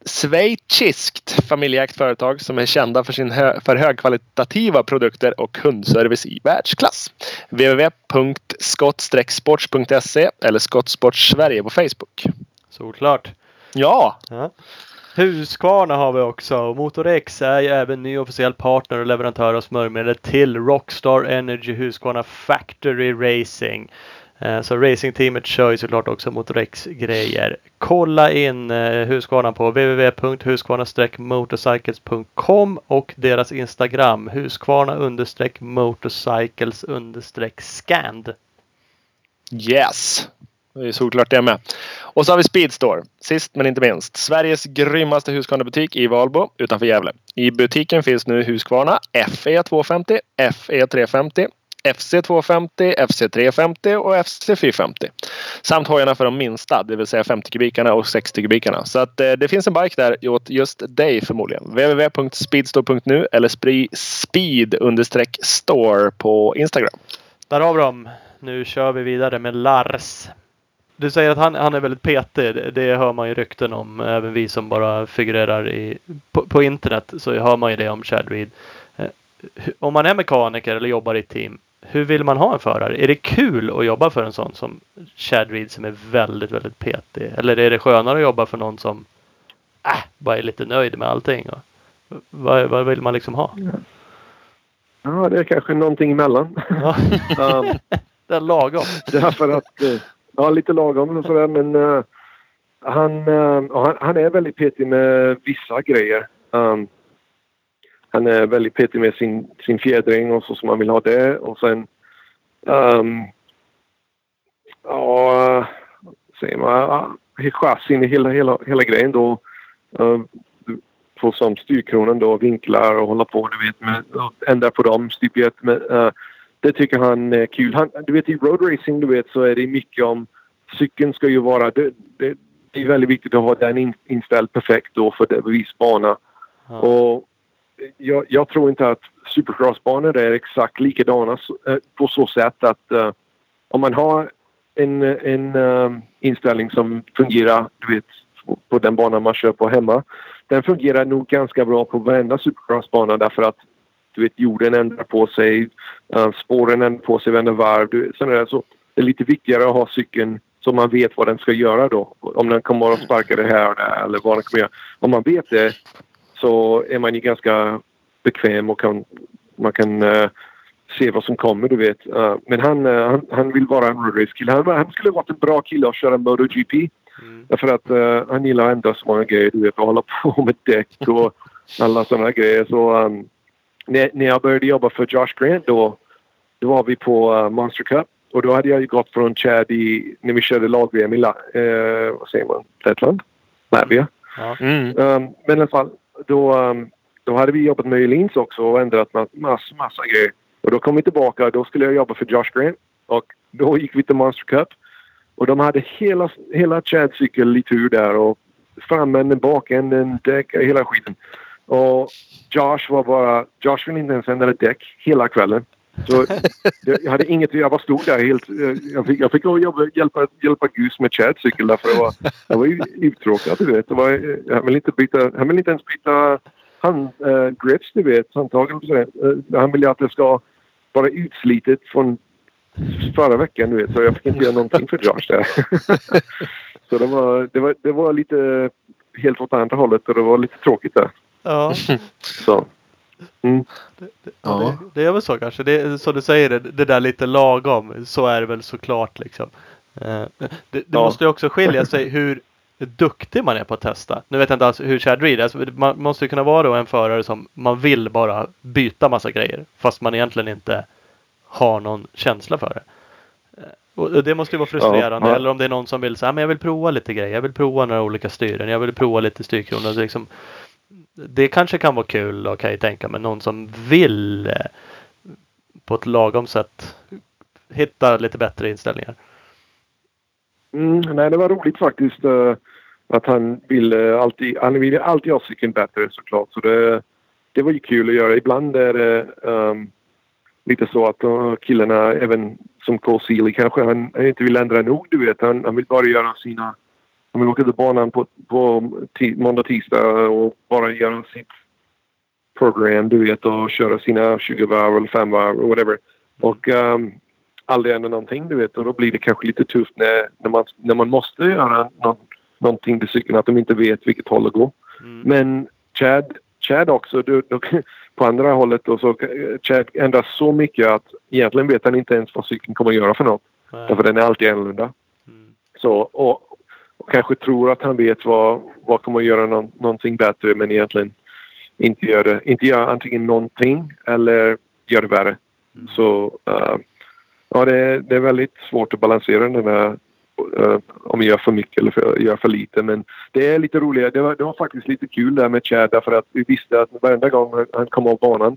schweiziskt, familjeägt företag som är kända för, sin hö, för högkvalitativa produkter och kundservice i världsklass. www.skott-sports.se eller Skottsports Sverige på Facebook. Såklart. Ja! Ja. Husqvarna har vi också och Motorex är ju även ny officiell partner och leverantör av smörjmedel till Rockstar Energy Husqvarna Factory Racing. Eh, så racingteamet kör ju såklart också mot Rex-grejer. Kolla in eh, Husqvarna på www.husqvarna-motorcycles.com och deras Instagram Husqvarna-motorcycles-scand. Yes! Det är såklart det med. Och så har vi Speedstore. Sist men inte minst. Sveriges grymmaste Husqvarna-butik i Valbo utanför Gävle. I butiken finns nu Husqvarna FE 250, FE 350, FC 250, FC 350 och FC 450. Samt hojarna för de minsta, det vill säga 50 kubikarna och 60 kubikarna. Så att eh, det finns en bike där åt just dig förmodligen. www.speedstore.nu eller speed-store på Instagram. Där har vi dem. Nu kör vi vidare med Lars. Du säger att han, han är väldigt petig. Det, hör man ju rykten om. Även vi som bara figurerar i, på, på internet så hör man ju det om Chad Reed. Eh, om man är mekaniker eller jobbar i ett team. Hur vill man ha en förare? Är det kul att jobba för en sån som Chad Reed som är väldigt, väldigt petig? Eller är det skönare att jobba för någon som äh, bara är lite nöjd med allting? Och, vad, vad vill man liksom ha? Ja, det är kanske någonting emellan. Ja, um, det är lagom. därför att... eh, Ja, lite lagom och sådär men eh, han, ja, han, han är väldigt petig med vissa grejer. Um, han är väldigt petig med sin, sin fjädring och så som man vill ha det och sen... Um, ja, säger man... Chassin i hela, hela, hela grejen då. Uh, på som styrkronan då, vinklar och hålla på du vet med och ändra på dem, stupet med eh, det tycker han är kul. Han, du vet i road racing du vet så är det mycket om cykeln ska ju vara det, det, det är väldigt viktigt att ha den in, inställd perfekt då för det viss bana. Ja. Och jag, jag tror inte att supercrossbanor är exakt likadana eh, på så sätt att uh, om man har en, eh, en eh, inställning som fungerar du vet, på den banan man kör på hemma. Den fungerar nog ganska bra på varenda supercrossbana därför att du vet, jorden ändrar på sig, uh, spåren ändrar på sig varenda varv. Du, där. så det är lite viktigare att ha cykeln så man vet vad den ska göra då. Om den kommer att sparka det här och där eller vad den kommer göra. Om man vet det så är man ju ganska bekväm och kan, man kan eh, se vad som kommer, du vet. Eh, men han, eh, han, han vill vara en road race kille. Han, han skulle varit en bra kille att köra MotoGP. Mm. Därför att han gillar att ändra så många grejer, du vet, och hålla på med däck och alla sådana grejer. Så um, när, när jag började jobba för Josh Grant då, då var vi på uh, Monster Cup. Och då hade jag ju gått från Chad i, när vi körde lag-VM i, La, eh, vad säger man, Lettland? Latvia. Ja. Mm. Um, men i alla fall, då, um, då hade vi jobbat med Elins också och ändrat massor massa, grejer. Och då kom vi tillbaka då skulle jag jobba för Josh Grant. Och då gick vi till Monster Cup. Och de hade hela, hela Chad cykel i tur där och framänden, bakänden, däck, hela skiten. Och Josh var bara... Josh ville inte ens ändra däck hela kvällen. Så jag jag hade inget... Jag bara stod där helt... eh, Jag fick, jag fick jobba, hjälpa, hjälpa Gus med Chads cykel därför det var, jag var ju uttråkad, du vet. Det var, eh, jag vill inte byta... Han vill inte ens byta hand, eh, grips, du vet. Handtagen. Eh, han vill att det ska vara utslitet från förra veckan, du vet. Så jag fick inte göra någonting för Josh där. så det var, det, var, det var lite helt åt andra hållet och det var lite tråkigt där. Ja. Så. Mm. Ja. Det, det är väl så kanske. Det, som du säger, det, det där lite lagom. Så är det väl såklart liksom. Eh, Det, det Ja. måste ju också skilja sig hur duktig man är på att testa. Nu vet jag inte alls hur Chad Reed är. Alltså, man måste ju kunna vara en förare som man vill bara byta massa grejer. Fast man egentligen inte har någon känsla för det. Eh, Och det måste ju vara frustrerande. Ja. Eller om det är någon som vill säga, men jag vill prova lite grejer. Jag vill prova några olika styren. Jag vill prova lite styrkronor. Det, liksom, det kanske kan vara kul och kan jag tänka mig. Någon som vill eh, på ett lagom sätt hitta lite bättre inställningar. Mm, nej, det var roligt faktiskt eh, att han ville eh, alltid, han ville alltid ha cykeln bättre såklart. Så det, det var ju kul att göra. Ibland är det um, lite så att uh, killarna, även som Cole Sealy kanske, han, han inte vill ändra nog du vet. Han, han vill bara göra sina... Han vill åka till banan på, på måndag, tisdag och bara göra sitt program du vet och köra sina 20 varv eller 5 varv whatever. Och um, aldrig ändra någonting du vet och då blir det kanske lite tufft när, när, man, när man måste göra någon, någonting till cykeln att de inte vet vilket håll att gå. Mm. Men Chad, Chad också, du, du, på andra hållet och så Chad ändrar så mycket att egentligen vet han inte ens vad cykeln kommer att göra för något. Nej. Därför den är alltid annorlunda. Mm. Så, och, och kanske tror att han vet vad, vad kommer att göra någon, någonting bättre men egentligen inte gör det. Inte gör antingen någonting eller gör det värre. Mm. Så eh, ja, det, är- det är väldigt svårt att balansera den där eh, om jag gör för mycket eller för, gör för lite. Men det är lite roligare. Det var, det var faktiskt lite kul där med Chad därför att vi visste att varenda gång han- kom av banan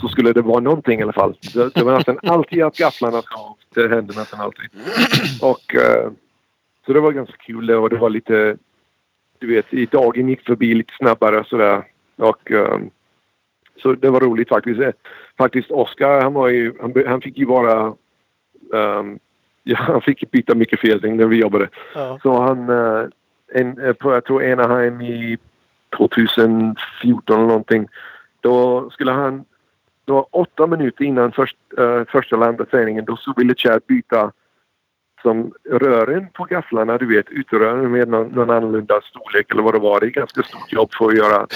så skulle det vara någonting i alla fall. Det, det var nästan alltid att gafflarna ska av. Det hände nästan alltid. Och eh, så det var ganska kul och det var lite du vet, i dagen gick förbi lite snabbare sådär. Och ehm, så det var roligt faktiskt. Eh, Faktiskt Oskar, han var ju, han, han fick ju vara ehm, ja, han fick byta mycket felting när vi jobbade. Ja. Så han, eh, en, eh, på jag tror Anaheim i 2014 eller någonting. Då skulle han, det var åtta minuter innan först, eh, första landträningen. Då så ville Chad byta som rören på gafflarna, du vet, utrören med någon, någon annorlunda storlek eller vad det var. Det är ganska stort jobb för att göra.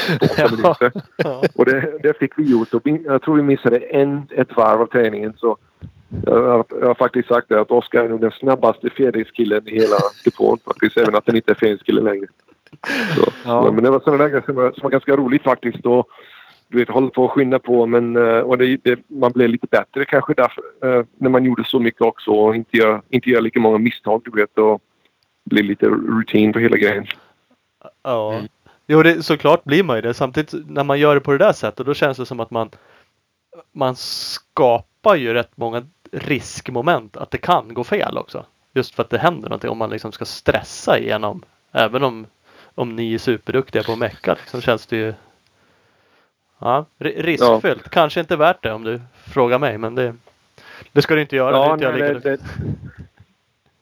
Ja. Och det, det fick vi gjort. Och jag tror vi missade en, ett varv av träningen. Så jag, har- jag har faktiskt sagt det att Oskar är nog den snabbaste fjädringskillen i hela depån faktiskt. Även att han inte är fjädringskille längre. Så, Ja. Men det var sådana där grejer som var, som var ganska roligt faktiskt. Och, du vet, håller på att skynda på men eh, och det, det, man blev lite bättre kanske därför, eh, när man gjorde så mycket också och inte gör, inte gör lika många misstag du vet och blir lite rutin på hela grejen. Ja. Mm. Jo, det, såklart blir man ju det. Samtidigt när man gör det på det där sättet då känns det som att man man skapar ju rätt många riskmoment att det kan gå fel också. Just för att det händer någonting om man liksom ska stressa igenom. Även om, om ni är superduktiga på att mecka liksom känns det ju Ja, ri- riskfyllt. Kanske inte värt det om du frågar mig men det, det ska du inte göra. det inte jag nej, det, det,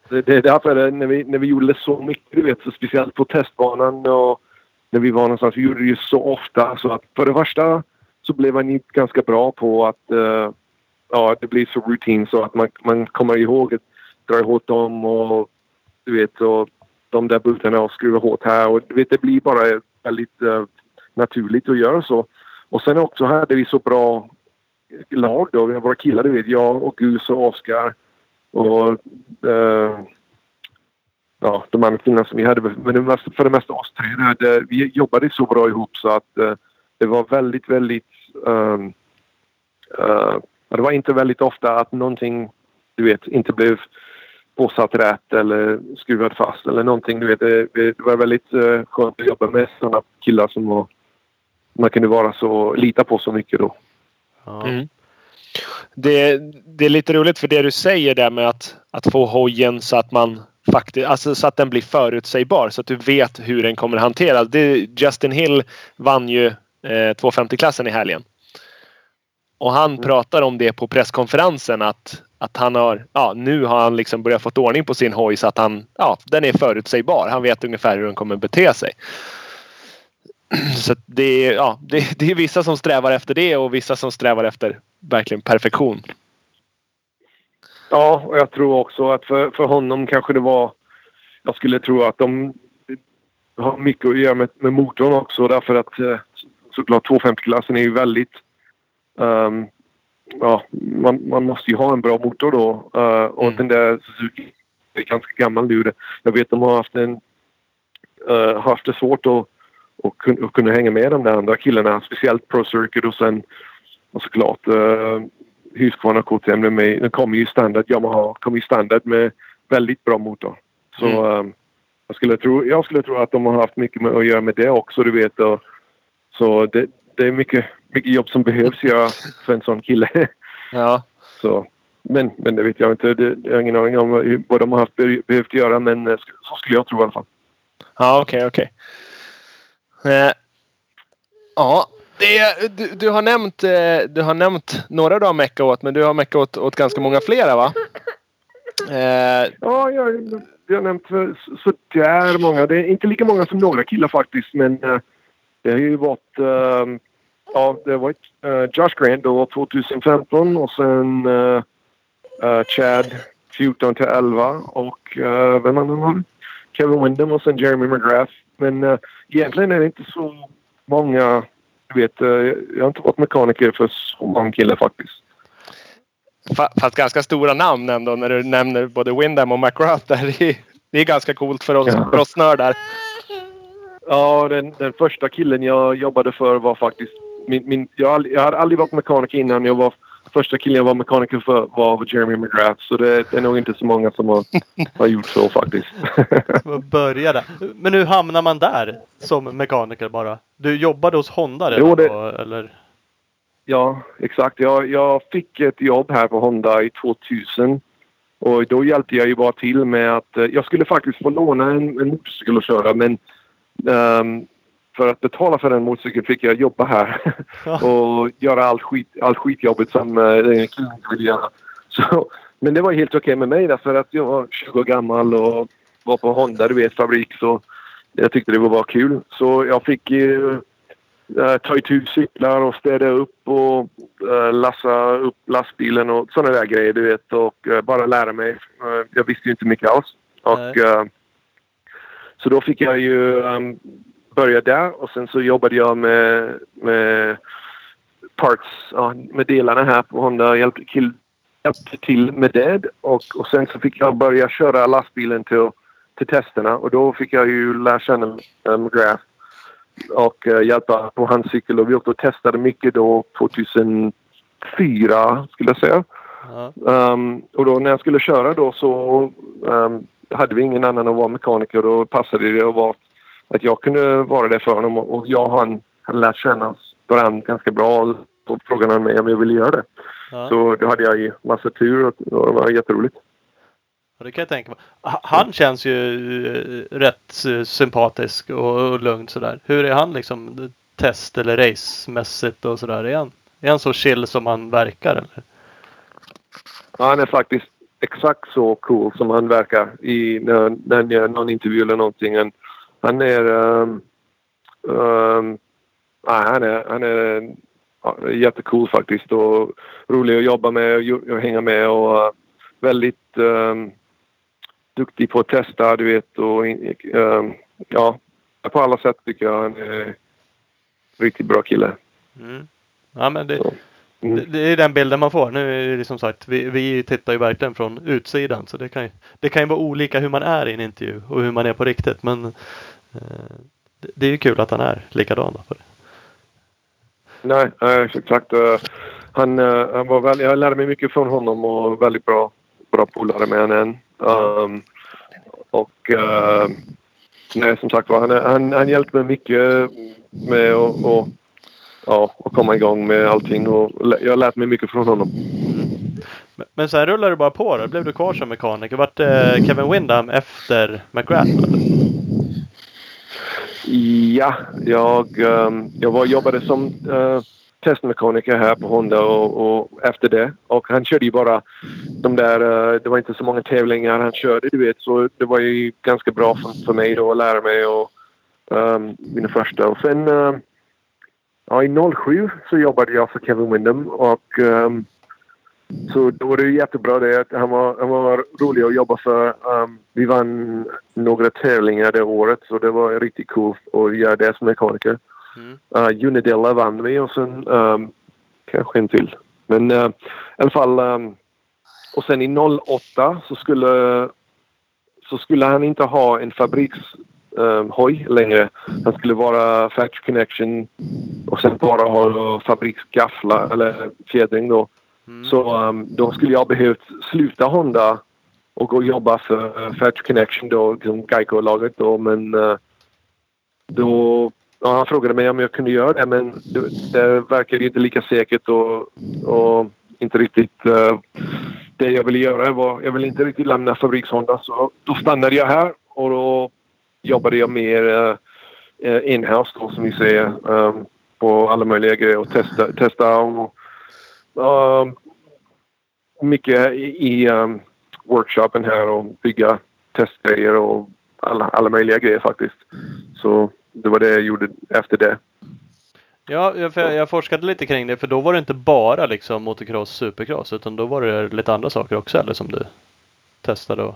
det, det är därför det, när, vi, när vi gjorde det så mycket, du vet, så speciellt på testbanan och när vi var någonstans, vi gjorde det ju så ofta så att för det första så blev man ganska bra på att eh, ja, det blir så rutin så att man, man kommer ihåg att dra ihop dem och du vet och de där bultarna och skruva hårt här och du vet det blir bara väldigt eh, naturligt att göra så. Och sen också hade vi så bra lag då. Vi har våra killar, du vet. Jag och Gus och Oskar. Och eh, ja, de andra killarna som vi hade. Men det mesta, för det mesta oss tre. Hade, vi jobbade så bra ihop så att eh, det var väldigt, väldigt... ehm, eh, det var inte väldigt ofta att någonting, du vet, inte blev påsatt rätt eller skruvad fast eller någonting. Du vet, det, det var väldigt eh, skönt att jobba med sådana killar som var, man kunde vara så, lita på så mycket då. Ja. Mm. Det, det är lite roligt för det du säger där med att, att få hojen så att man faktiskt, alltså så att den blir förutsägbar så att du vet hur den kommer hanteras. Det, Justin Hill vann ju eh, 250-klassen i helgen. Och han pratar om det på presskonferensen att, att han har, ja nu har han liksom börjat fått ordning på sin hoj så att han, ja den är förutsägbar. Han vet ungefär hur den kommer bete sig. Så att det, är, ja, det, det är vissa som strävar efter det och vissa som strävar efter verkligen perfektion. Ja, och jag tror också att för, för honom kanske det var... Jag skulle tro att de har mycket att göra med, med motorn också därför att eh, såklart 250-klassen är ju väldigt... ehm, ja, man, man måste ju ha en bra motor då. eh, och Mm. den där Suzuki är ganska gammal nu. Jag vet de har haft en... Uh, haft det svårt att, att, kun, att kunna hänga med de där andra killarna. Speciellt Pro Circuit och sen och såklart uh, Husqvarna KTM. De, är, de kommer ju standard. Yamaha kommer ju standard med väldigt bra motor. Så Mm. eh, jag, skulle tro, jag skulle tro att de har haft mycket med att göra med det också. Du vet. Och, så det, det är mycket, mycket jobb som behövs göra för en sån kille. Ja. Så, men, men det vet jag inte. Det, jag har ingen aning om vad- de har haft be- behövt göra. Men eh, så skulle jag tro i alla fall. Ja, okej, okej. Eh, ja, det, du, du, har nämnt, eh, du har nämnt några du har meckat åt, men du har meckat åt, åt ganska många flera va? Eh, Ja, jag, jag har nämnt eh, så- sådär många. Det är inte lika många som några killar faktiskt. Men eh, det har ju varit... eh, ja, det har varit eh, Josh Grant då 2015 och sen eh, eh, Chad 14 till 11 och eh, vem annan var? Kevin Windham och sen Jeremy McGrath. Men uh, egentligen är det inte så många... Du vet, eh, jag har inte varit mekaniker för så många killar faktiskt. fa- fast ganska stora namn ändå när du nämner både Windham och McGrath där. Det är, ganska coolt för oss, Ja. för oss nördar. Ja, den, den första killen jag jobbade för var faktiskt... Min, min, jag, har aldrig- jag hade aldrig varit mekaniker innan. Jag var, första killen jag var mekaniker för var Jeremy McGrath. Så det, det är nog inte så många som har, har gjort så faktiskt. Börja där. Men hur hamnar man där som mekaniker bara? Du jobbade hos Honda redan Jo, det- då, eller? ja, exakt. Jag, jag fick ett jobb här på Honda i 2000. Och då hjälpte jag ju bara till med att... eh, Jag skulle faktiskt få låna en, en motorcykel att köra men... ehm, för att betala för den motorcykeln fick jag jobba här. Och göra allt, skit, allt skitjobbet som uh, killen inte ville göra. Så, men det var helt okej med mig därför att jag var 20 år gammal och var på Honda, du vet, fabrik. Så jag tyckte det var bara kul. Så jag fick eh, ta itu cyklar och städa upp och uh, lassa upp lastbilen och sådana där grejer, du vet. Och eh, bara lära mig. Eh, jag visste ju inte mycket alls. Och, eh, så då fick jag ju um, börja där och sen så jobbade jag med, med parts, ja, med delarna här på Honda. Hjälpte till, hjälpte till med det och, och sen så fick jag börja köra lastbilen till, till testerna och då fick jag ju lära känna McGrath och uh, hjälpa på hans cykel och vi åkte och testade mycket då 2004 skulle jag säga. Ja. Um, och då när jag skulle köra då så um, hade vi ingen annan att vara mekaniker och då passade det att, vara, att jag kunde vara det för honom och, och jag och han hade lärt känna varandra ganska bra och frågade han mig om jag ville göra det. Ja. Så då hade jag ju massa tur och, och det var jätteroligt. Ja, det kan jag tänka mig. Ha- Han känns ju eh, rätt eh, sympatisk och, och lugn sådär. Hur är han liksom test eller racemässigt och sådär? Är han, är han så chill som han verkar eller? Ja, han är faktiskt exakt så cool som han verkar i när, när någon intervju eller någonting. Han, han är... Um, um, nej, han är, han är ja, jättecool faktiskt och rolig att jobba med och, och hänga med och uh, väldigt um, duktig på att testa, du vet. Och, ja, på alla sätt tycker jag han är riktigt bra kille. Mm. Ja men det, mm. det, det är den bilden man får. Nu är det som sagt, vi, vi tittar ju verkligen från utsidan. Så det kan, ju, det kan ju vara olika hur man är i en intervju och hur man är på riktigt. Men eh, det, det är ju kul att han är likadan. Då. Nej, nej, exakt. Eh, Han, eh, han var väl, jag lärde mig mycket från honom och väldigt bra, bra polare med honom. Um, och uh, nej, som sagt var, han, han, han hjälpte mig mycket med att och, ja, att komma igång med allting. Och jag lärt mig mycket från honom. Men, men sen rullade du bara på då. Blev du kvar som mekaniker? Vart eh, Kevin Windham efter McGrath? eller? Ja, jag, ehm, jag var, jobbade som uh, testmekaniker här på Honda och, och efter det. Och han körde ju bara de där, eh, det var inte så många tävlingar han körde du vet. Så det var ju ganska bra för, för mig då att lära mig och um, mina första. Och sen Uh, ja, i 07 så jobbade jag för Kevin Windham och um, så då var det jättebra det att han var, han var rolig att jobba för. Um, vi vann några tävlingar det året så det var riktigt coolt att göra det som mekaniker. Mm. Uh, Unidella vann vi och sen um, kanske en till. Men uh, i alla fall um, och sen i 08 så skulle så skulle han inte ha en fabrikshoj längre. Han skulle vara Factory Connection och sen bara ha fabriksgafflar eller fjädring då. Mm. Så um, då skulle jag behövt sluta Honda och gå och jobba för uh, Fetch Connection då, liksom Geico-laget då. Men uh, då, ja, han frågade mig om jag kunde göra det men det, det verkade inte lika säkert och, och inte riktigt uh, det jag ville göra. Var, jag ville inte riktigt lämna fabriks-Honda så då stannade jag här och då jobbade jag mer uh, uh inhouse då som vi säger. Um, på alla möjliga grejer och testa, testa och um, mycket i, i um, workshopen här och bygga testgrejer och alla, alla möjliga grejer faktiskt. Så det var det jag gjorde efter det. Ja, jag, jag, forskade lite kring det för då var det inte bara liksom motocross, supercross utan då var det lite andra saker också eller som du testade och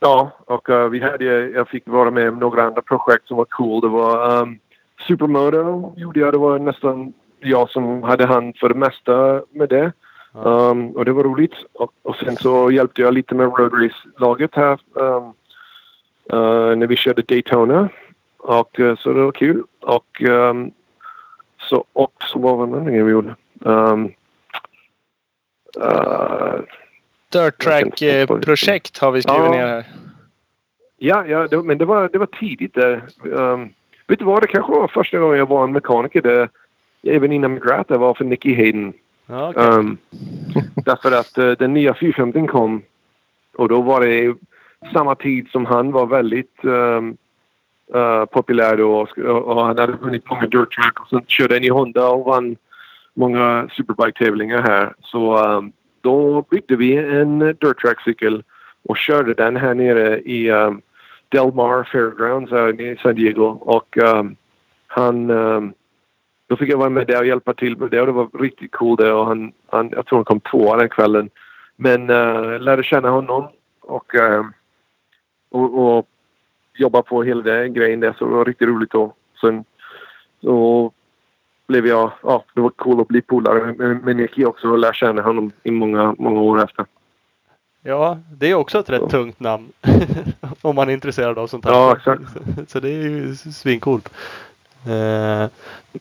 Ja, och uh, vi hade, jag fick vara med om några andra projekt som var cool. Det var um, Supermoto gjorde jag. Det var nästan jag som hade hand för det mesta med det. Ja. Um, och det var roligt. Och, och sen så hjälpte jag lite med Road Race-laget här. Um, uh, när vi körde Daytona. Och uh, så det var kul. Och um, så, och så var det grejen vi gjorde? Um, uh, Dirt Track-projekt har vi skrivit Ja. ner här. Ja, ja det, men det var, det var tidigt där. Vet du vad? Det kanske var första gången jag var en mekaniker där. Även innan McGrath var för Nicky Hayden. Okej. Um, därför att uh, den nya 450 kom. Och då var det samma tid som han var väldigt um, uh, populär då. Och, och han hade vunnit många dirt track och sen körde han i Honda och vann många superbike-tävlingar här. Så um, då byggde vi en dirt track-cykel och körde den här nere i um, Del Mar Fairgrounds här i San Diego. Och han... Då fick jag vara med där och hjälpa till med det och det var riktigt cool det och han, han jag tror han kom tvåa den kvällen. Men uh, lärde känna honom och, uh, och, och jobba på hela den grejen där så det var riktigt roligt då. Sen så blev jag, ja det var cool att bli polare med, med Nicky också och lära känna honom i många, många år efter. Ja, det är också ett rätt Så. tungt namn. Om man är intresserad av sånt här. Ja, exakt. Så det är ju svincoolt. Eh,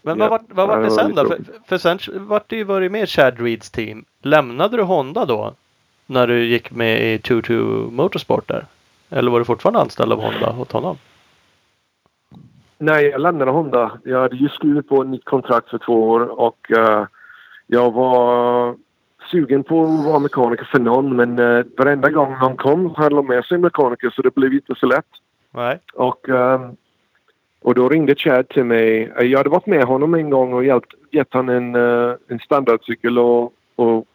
men Ja, vad, vad, vad var det det var sen då? För, för sen vart du ju varit med Chad Reeds team. Lämnade du Honda då? När du gick med i 22 Motorsport där? Eller var du fortfarande anställd av Honda åt honom? Nej, jag lämnade Honda. Jag hade just skrivit på ett nytt kontrakt för två år och eh, jag var sugen på att vara mekaniker för någon men uh, varenda gång någon kom hade de med sig mekaniker så det blev inte så lätt. Nej. Och, ehm, och då ringde Chad till mig. Jag hade varit med honom en gång och hjälpt, gett honom en, eh, en standardcykel och, och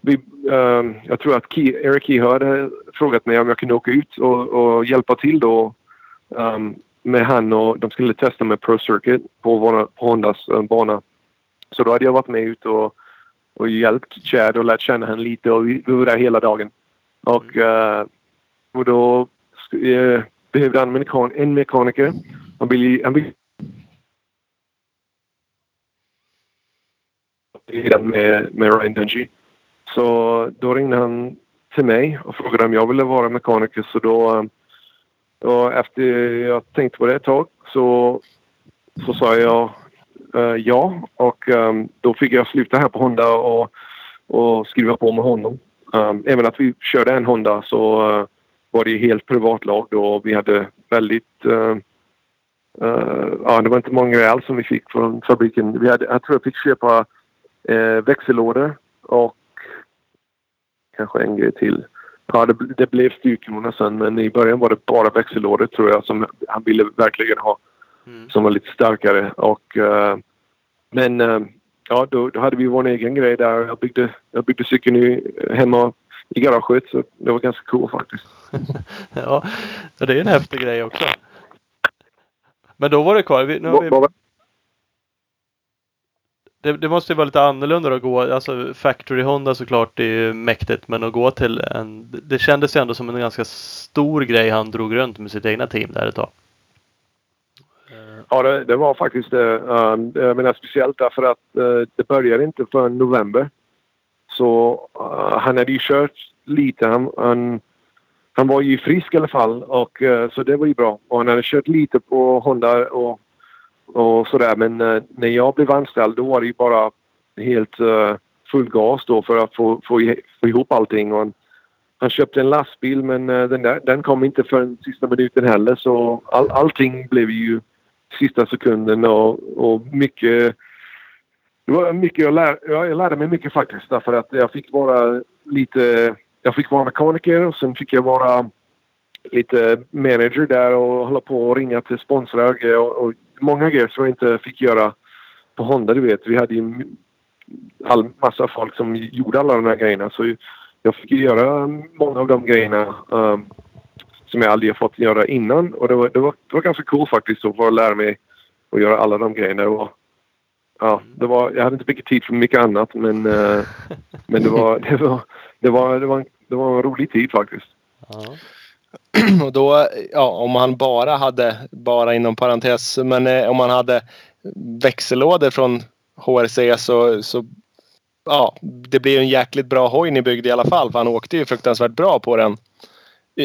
vi, ehm, jag tror att Key, Eric Kehoe hade frågat mig om jag kunde åka ut och, och hjälpa till då ehm, med han och de skulle testa med Pro Circuit på, våra, på Hondas eh, bana. Så då hade jag varit med ut och, och hjälpt Chad och lärt känna honom lite och vi, vi var där hela dagen. Och, eh, och då eh, behövde han en, mekan, en mekaniker. Han ville, han ville med, med Ryan Dungey. Så då ringde han till mig och frågade om jag ville vara mekaniker. Så då, eh, och efter jag tänkt på det ett tag så, så sa jag uh, ja. Och um, då fick jag sluta här på Honda och, och skriva på med honom. Um, även att vi körde en Honda så uh, var det helt privatlag då och vi hade väldigt... eh, eh, ja, det var inte många alls som vi fick från fabriken. Vi hade, jag tror jag fick köpa uh, växellådor och kanske en grej till. Ja, det, det blev styrkronorna sen men i början var det bara växellådor tror jag som han ville verkligen ha. Mm. Som var lite starkare och... eh, men ja, då, då hade vi vår egen grej där. Jag byggde, jag byggde cykeln hemma i garaget så det var ganska cool faktiskt. Ja, det är en häftig grej också. Men då var det kvar. Vi, nu har vi, det, det måste ju vara lite annorlunda att gå. Alltså Factory Honda såklart det är ju mäktigt. Men att gå till en. Det kändes ju ändå som en ganska stor grej han drog runt med sitt egna team där ett tag. Ja, det, det var faktiskt det. Um, jag menar speciellt därför att eh, det började inte förrän november. Så uh, han hade ju kört lite. Han, han, han var ju frisk i alla fall och uh, så det var ju bra. Och han hade kört lite på Honda och, och sådär. Men uh, när jag blev anställd då var det ju bara helt uh, full gas då för att få, få, få ihop allting. Och han, han köpte en lastbil men uh, den, där, den kom inte förrän sista minuten heller så all, allting blev ju sista sekunden och, och mycket det var mycket jag, lär, jag lärde mig mycket faktiskt därför att jag fick vara lite... Jag fick vara mekaniker och sen fick jag vara lite manager där och hålla på och ringa till sponsrar och, och många grejer som jag inte fick göra på Honda. Du vet, vi hade ju all massa folk som gjorde alla de här grejerna så jag fick göra många av de grejerna um, som jag aldrig har fått göra innan och det var, det var, det var ganska cool faktiskt att få lära mig att göra alla de grejerna. Och, ja, det var, jag hade inte mycket tid för mycket annat men, uh, men det, var, det, var, det, var, det, var, det var en rolig tid faktiskt. Ja. Och då, ja, om han bara hade, bara inom parentes, men eh, om man hade växellådor från HRC så, så ja, det blir en jäkligt bra hoj ni byggde i alla fall. För han åkte ju fruktansvärt bra på den.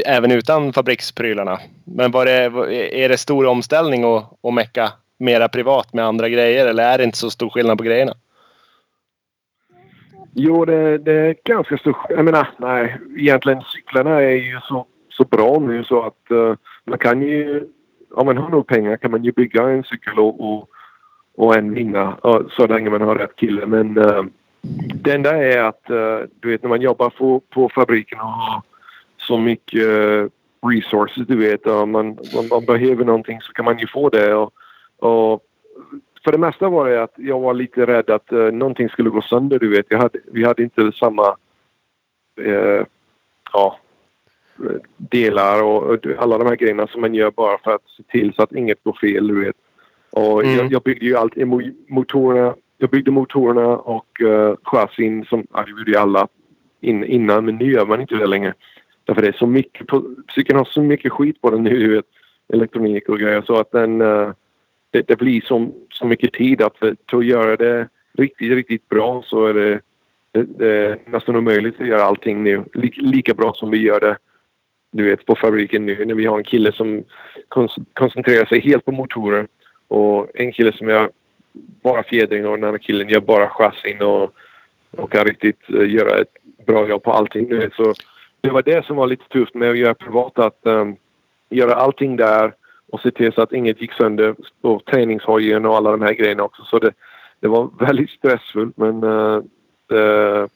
Även utan fabriksprylarna. Men var det, är det stor omställning att, att mecka mera privat med andra grejer eller är det inte så stor skillnad på grejerna? Jo, det, det är ganska stor Jag menar, nej, egentligen cyklarna är ju så, så bra nu så att uh, man kan ju... Om man har nog pengar kan man ju bygga en cykel och, och, och en vinna uh, så länge man har rätt kille. Men uh, det enda är att uh, du vet när man jobbar på, på fabriken och har så mycket resources du vet. om man, om man behöver någonting så kan man ju få det. Och, och för det mesta var det att jag var lite rädd att uh, någonting skulle gå sönder. Du vet. Jag hade, vi hade inte samma uh, ja, delar och, och, alla de här grejerna som man gör bara för att se till så att inget går fel. Du vet. Och mm. jag, jag, byggde ju allt, motorerna, jag byggde motorerna och uh, chassin som ja, det gjorde alla in, innan men nu gör man inte det längre. Därför det är så mycket, cykeln har så mycket skit på den nu, du vet, elektronik och grejer så att den uh, det, det, blir så, så mycket tid att eh, för, för att göra det riktigt, riktigt bra så är det, det, det är nästan omöjligt att göra allting nu lika, lika bra som vi gör det du vet, på fabriken nu när vi har en kille som koncentrerar sig helt på motorer och en kille som gör bara fjädring och den andra killen gör bara chassin och, och kan riktigt uh, göra ett bra jobb på allting. Nu. Så det var det som var lite tufft med att göra privat att um, göra allting där och se till så att inget gick sönder på träningshojen och alla de här grejerna också. Så det, det var väldigt stressfullt men uh, det,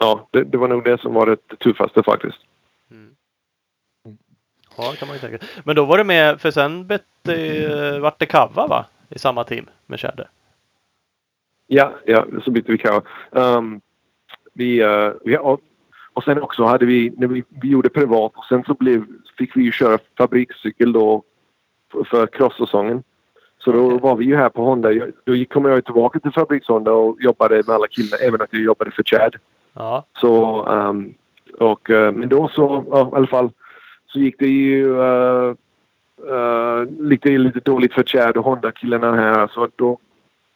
ja, det, det, var nog det som var det tuffaste faktiskt. Mm. Ja, kan man ju tänka. Men då var det med, för sen bytte, vart det Kava va? I samma team med Tjäder? Ja, ja, så bytte vi Kava. Um, vi, uh, vi, och sen också hade vi, när vi, vi gjorde privat och sen så blev, fick vi ju köra fabrikscykel då för, cross-säsongen. Så då var vi ju här på Honda. Då kom jag tillbaka till fabriks-Honda och jobbade med alla killarna, även att jag jobbade för Chad. Ja. Så, um, och, uh, men då så, uh, i alla fall, så gick det ju uh, uh, lite, lite dåligt för Chad och Honda-killarna här. Så då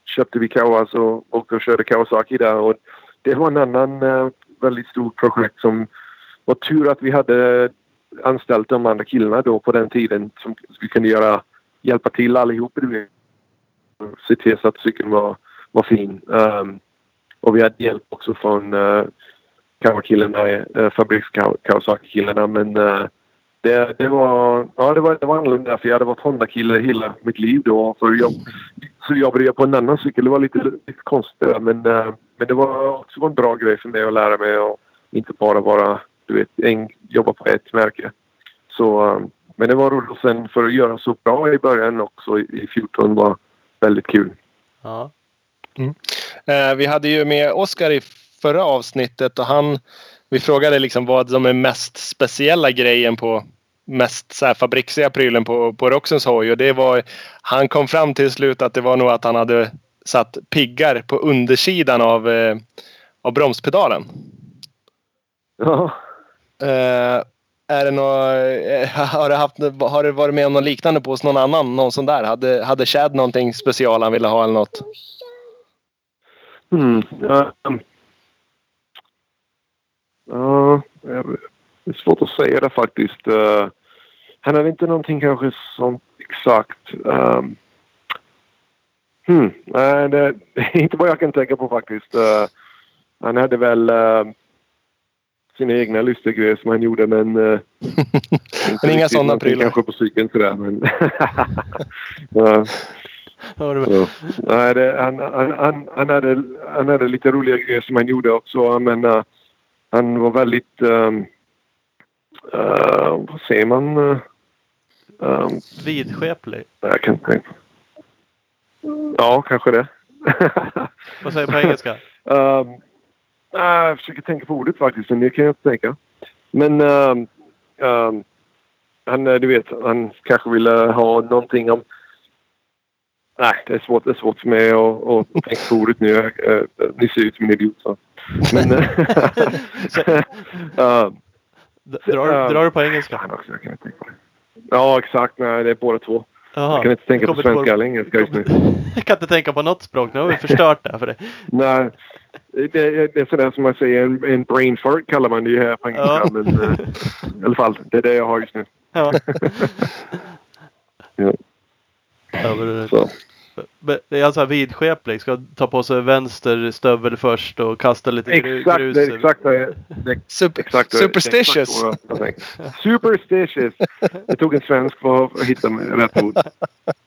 köpte vi Kawas och, och körde Kawasaki där. Och det var en annan uh, väldigt stort projekt som var tur att vi hade anställt de andra killarna då på den tiden som vi kunde göra, hjälpa till allihop. Se till så att cykeln var, var fin. Um, och vi hade hjälp också från eh, uh, Kawakillarna, uh, eh, fabriks Kawasaki-killarna men uh, det, det, var, ja, det, var, det var annorlunda för jag hade varit Honda-kille hela mitt liv då. Så jag, så jobbade jag på en annan cykel. Det var lite, lite konstigt men, uh, men det var också en bra grej för mig att lära mig och inte bara vara, du vet, en, jobba på ett märke. Så, eh, men det var roligt och sen för att göra så bra i början också i 14 var väldigt kul. Ja. Mm. Eh, vi hade ju med Oskar i förra avsnittet och han vi frågade liksom vad som är mest speciella grejen på mest så här fabriksiga prylen på, på Roxens hoj och det var han kom fram till slut att det var nog att han hade satt piggar på undersidan av, eh, av bromspedalen. Ja. Eh, är det något, eh, har, du haft, har du varit med om något liknande på hos någon annan? Någon sån där? Hade, hade Chad någonting special han ville ha eller något? Mm, um, Ja, det är svårt att säga det faktiskt. Uh, han hade inte någonting kanske som exakt... Um, hmm, nej, det är inte vad jag kan tänka på faktiskt. Uh, han hade väl uh, sina egna lustiga grejer som han gjorde men... Uh, men inga sådana prylar? Kanske på psyken sådär men... uh, så, nej, det, han, han, han, han, hade, han hade lite roliga grejer som han gjorde också. Men uh, han var väldigt... Um, uh, vad säger man? Um, Vidskeplig? Jag kan inte Ja, kanske det. vad säger du på engelska? um, jag försöker tänka på ordet faktiskt, men det kan jag inte tänka. Men um, um, han, du vet, han kanske ville ha någonting om Nej, det är svårt, det är svårt för mig att, att tänka på ordet nu. Jag, ni ser ut som en idiot. Så. Men, uh, drar, uh, drar du på engelska? Också, jag kan inte tänka på det. Ja, exakt. Nej, det är båda två. Aha. Jag kan inte tänka på svenska eller engelska just nu. Jag kan inte tänka på något språk. Nu har vi förstört det för dig. Nej, det, det är sådär som man säger. En, en brain fart kallar man det ju här på engelska. Ja. Men uh, i alla fall, det är det jag har just nu. Ja. ja. Så. Det är alltså vidskeplig. Ska ta på sig vänster stövel först och kasta lite exakt, grus. Det, exakt det, det, Super, exakt Superstitious. Exakt superstitious. Det tog en svensk för att hitta rätt ord.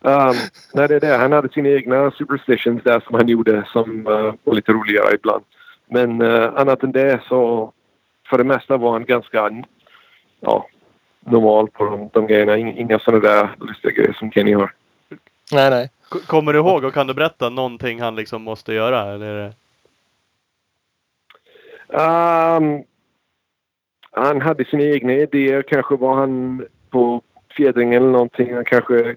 Um, nej, det är det. Han hade sina egna superstitions där som han gjorde som uh, var lite roligare ibland. Men uh, annat än det så för det mesta var han ganska ja, normal på de, de grejerna. Inga sådana där lustiga grejer som Kenny har. Nej, nej. Kommer du ihåg och kan du berätta någonting han liksom måste göra? Eller? Um, han hade sina egna idéer. Kanske var han på fjädring eller någonting. Han kanske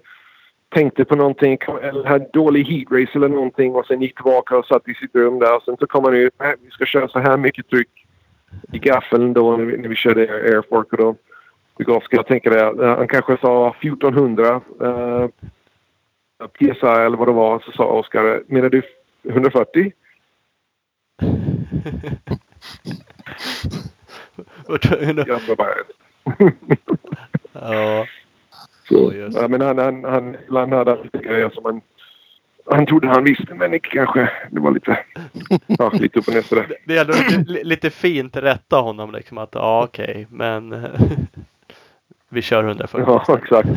tänkte på någonting eller hade dålig heatrace eller någonting och sen gick tillbaka och satt i sitt rum där. Och sen så kom han ut. Nej, vi ska köra så här mycket tryck i gaffeln då när vi, när vi körde airfork och då. Ska jag tänka det. Han kanske sa 1400 uh, PSI eller vad det var så sa Oskar, menar du 140? Jag bara... ja. Så, ja, men han, han, han, ibland hade han lite grejer som han, han trodde han visste men inte kanske. Det var lite, ja, lite upp och ner sådär. Det ändå lite, lite fint rätta honom liksom att ja okej okay, men vi kör 140. Ja exakt.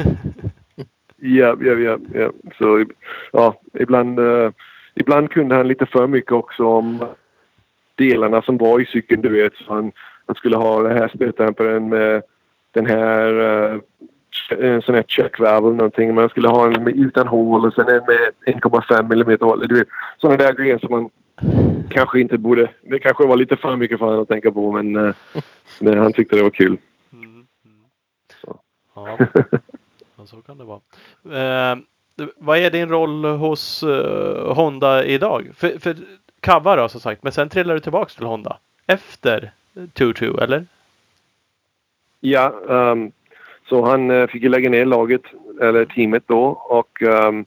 Ja, ja, ja, ja. Så ja, ibland, uh, ibland kunde han lite för mycket också om delarna som var i cykeln, du vet. Så han, han skulle ha den här speltemperen med den här uh, en sån här checkvalve eller någonting. Man skulle ha en med utan hål och sen en med 1,5 mm hål. Du vet, sådana där grejer som man kanske inte borde... Det kanske var lite för mycket för honom att tänka på men, uh, men han tyckte det var kul. Mm, mm. Så. Så kan det vara. Eh, vad är din roll hos eh, Honda idag? För, för Kava då som sagt, men sen trillar du tillbaks till Honda efter 2-2 eller? Ja, um, så han uh, fick ju lägga ner laget, eller teamet då och, um,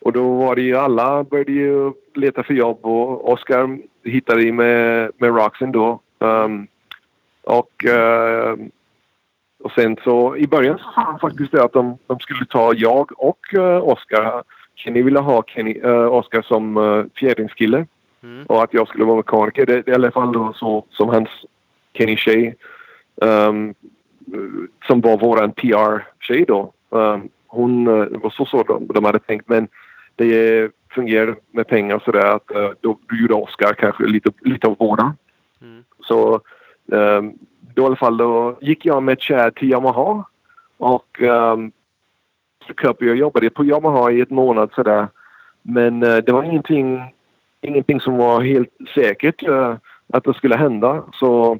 och då var det ju alla började ju leta för jobb och Oskar hittade med, med Roxen då. Um, och uh, och sen så i början så sa han faktiskt det att de, de skulle ta jag och uh, Oscar. Kenny ville ha Kenny, uh, Oscar som uh, fjädringskille. Mm. Och att jag skulle vara mekaniker. Det, det är i alla fall då så som hans Kenny tjej. Um, som var våran PR-tjej då. Um, hon uh, var så så de, de hade tänkt men det fungerar med pengar sådär att uh, då gjorde Oscar kanske lite, lite av båda. Mm. Så um, i alla fall då gick jag med Chad till Yamaha. Och um, jag jobbade på Yamaha i ett månad sådär. Men uh, det var ingenting, ingenting som var helt säkert uh, att det skulle hända. Så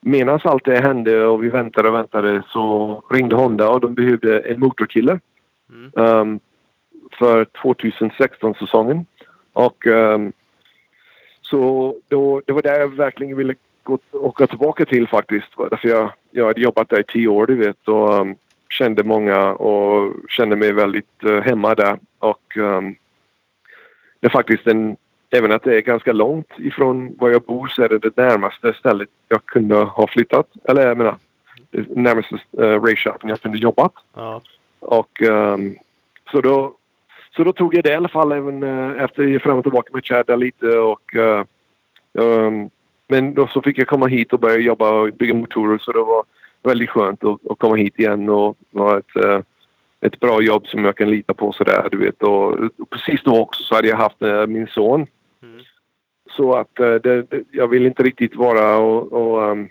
medan allt det hände och vi väntade och väntade så ringde Honda och de behövde en motorkille. Mm. Um, för 2016-säsongen. Och um, så då, det var där jag verkligen ville gått, åka tillbaka till faktiskt. Därför jag, jag hade jobbat där i tio år, du vet. Och um, kände många och kände mig väldigt uh, hemma där. Och um, det är faktiskt en... Även att det är ganska långt ifrån var jag bor så är det det närmaste stället jag kunde ha flyttat. Eller jag menar, det närmaste uh, racehopen jag kunde jobbat. Ja. Och um, så då så då tog jag det i alla fall även uh, efter fram och tillbaka med Chad lite och uh, Um, men då så fick jag komma hit och börja jobba och bygga motorer så det var väldigt skönt att, att komma hit igen och ha ett, uh, ett bra jobb som jag kan lita på sådär du vet. Och, och precis då också så hade jag haft uh, min son. Mm. Så att uh, det, jag vill inte riktigt vara och, och, um,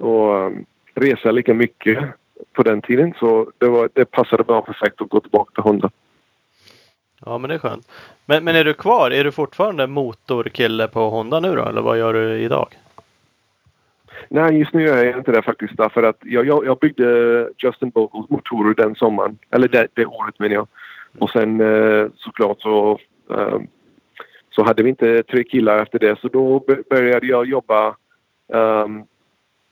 och um, resa lika mycket på den tiden. Så det, var, det passade bra perfekt att gå tillbaka till Honda. Ja men det är skönt. Men, men är du kvar? Är du fortfarande motorkille på Honda nu då? Eller vad gör du idag? Nej, just nu är jag inte det faktiskt. Därför att jag, jag, jag byggde eh, Justin Bogles motorer den sommaren. Eller det, det året menar jag. Och sen eh, såklart så, eh, så hade vi inte tre killar efter det. Så då började jag jobba um,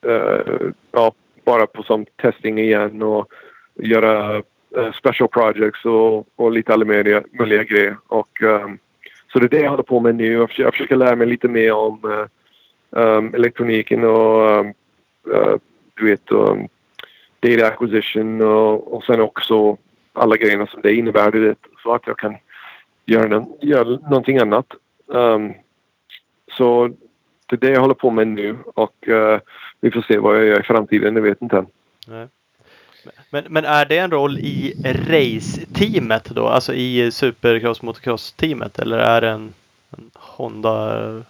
uh, ja, bara på som testing igen och göra Eh, special projects och, och lite alla möjliga, möjliga grejer. Och, um, så det är det jag håller på med nu. Jag försöker, jag försöker lära mig lite mer om uh, um, elektroniken och um, du vet um, data acquisition och, och sen också alla grejerna som det innebär. Du vet, så att jag kan göra, göra någonting annat. Um, så det är det jag håller på med nu och uh, vi får se vad jag gör i framtiden. Jag vet inte än. Nej. Men, men är det en roll i race-teamet då? Alltså i supercross motocross-teamet? Eller är det en, en Honda?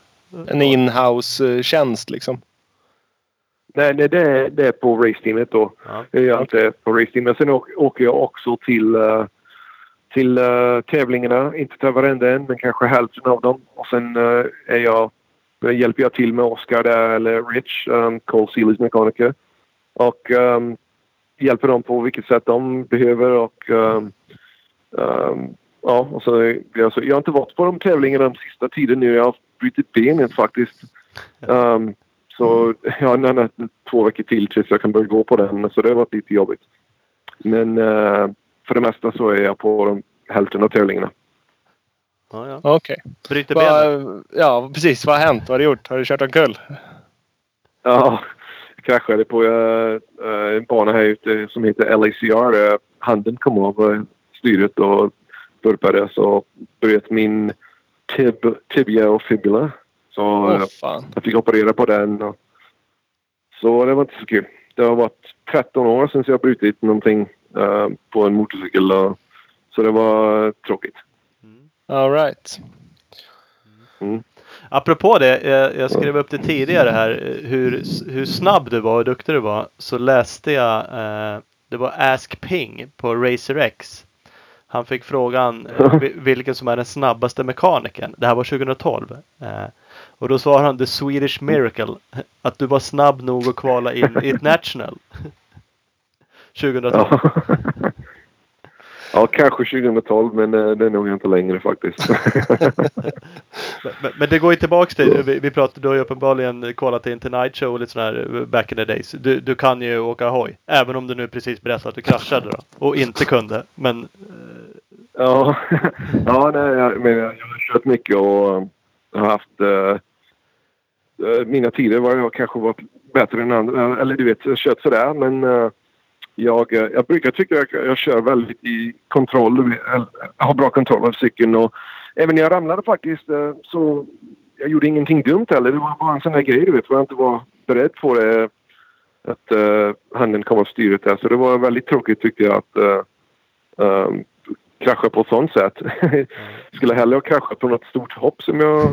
En inhouse-tjänst liksom? Nej, nej det, är, det är på raceteamet då. Ja. Jag gör inte på raceteamet. Sen åker jag också till, uh, till uh, tävlingarna. Inte till varenda en, men kanske hälften av dem. Och sen uh, är jag, hjälper jag till med Oscar där, eller Rich, um, Cole Seelys mekaniker. Och um, hjälper dem på vilket sätt de behöver och um, um, ja, och så, alltså, jag har inte varit på de tävlingarna den sista tiden nu. Jag har brutit benet faktiskt. Um, så jag har en två veckor till tills jag kan börja gå på den. Så det har varit lite jobbigt. Men uh, för det mesta så är jag på de hälften av tävlingarna. Ja, ja. Okej. Bryter Va, benet? ja, precis. Vad har hänt? Vad har du gjort? Har du kört omkull? Ja, kraschade på uh, en bana här ute som heter LACR. Uh, handen kom av styret och burpade så bröt min tib tibia och fibula. Så fan. jag fick operera på den. Och, så det var inte så kul. Det har varit 13 år sedan jag brutit någonting på en motorcykel. Och, så det var tråkigt. All right. Apropå det, jag, jag skrev upp det tidigare här hur, hur snabb du var och hur duktig du var. Så läste jag, eh, det var Ask Ping på Racer X. Han fick frågan eh, vi- vilken som är den snabbaste mekanikern. Det här var 2012. Eh, och då svarade han The Swedish Miracle. Att du var snabb nog att kvala in i ett National. 2012. Ja. kanske 2012 men uh, det är nog inte längre faktiskt. Men, men, det går ju tillbaks till, vi, vi pratade, du har ju uppenbarligen kollat in till Night Show och lite sådär eh, back in the days. Du, du kan ju åka hoj. Även om du nu precis berättade att du kraschade då. Och inte kunde. Men Ja, ja nej, jag, men jag, har kört mycket och har haft... Uh, mina tider var jag kanske varit bättre än andra. Eller du vet, kört sådär men uh, jag, uh, jag brukar tycka att jag, jag kör väldigt i kontroll. Jag har bra kontroll av cykeln och även när jag ramlade faktiskt uh, så jag gjorde ingenting dumt heller. Det var bara en sån här grej du vet. Jag inte var beredd på det. Att uh, handen kom av styret där. Så det var väldigt tråkigt tyckte jag att uh, um, krascha på ett sånt sätt. Skulle hellre ha kraschat på något stort hopp som jag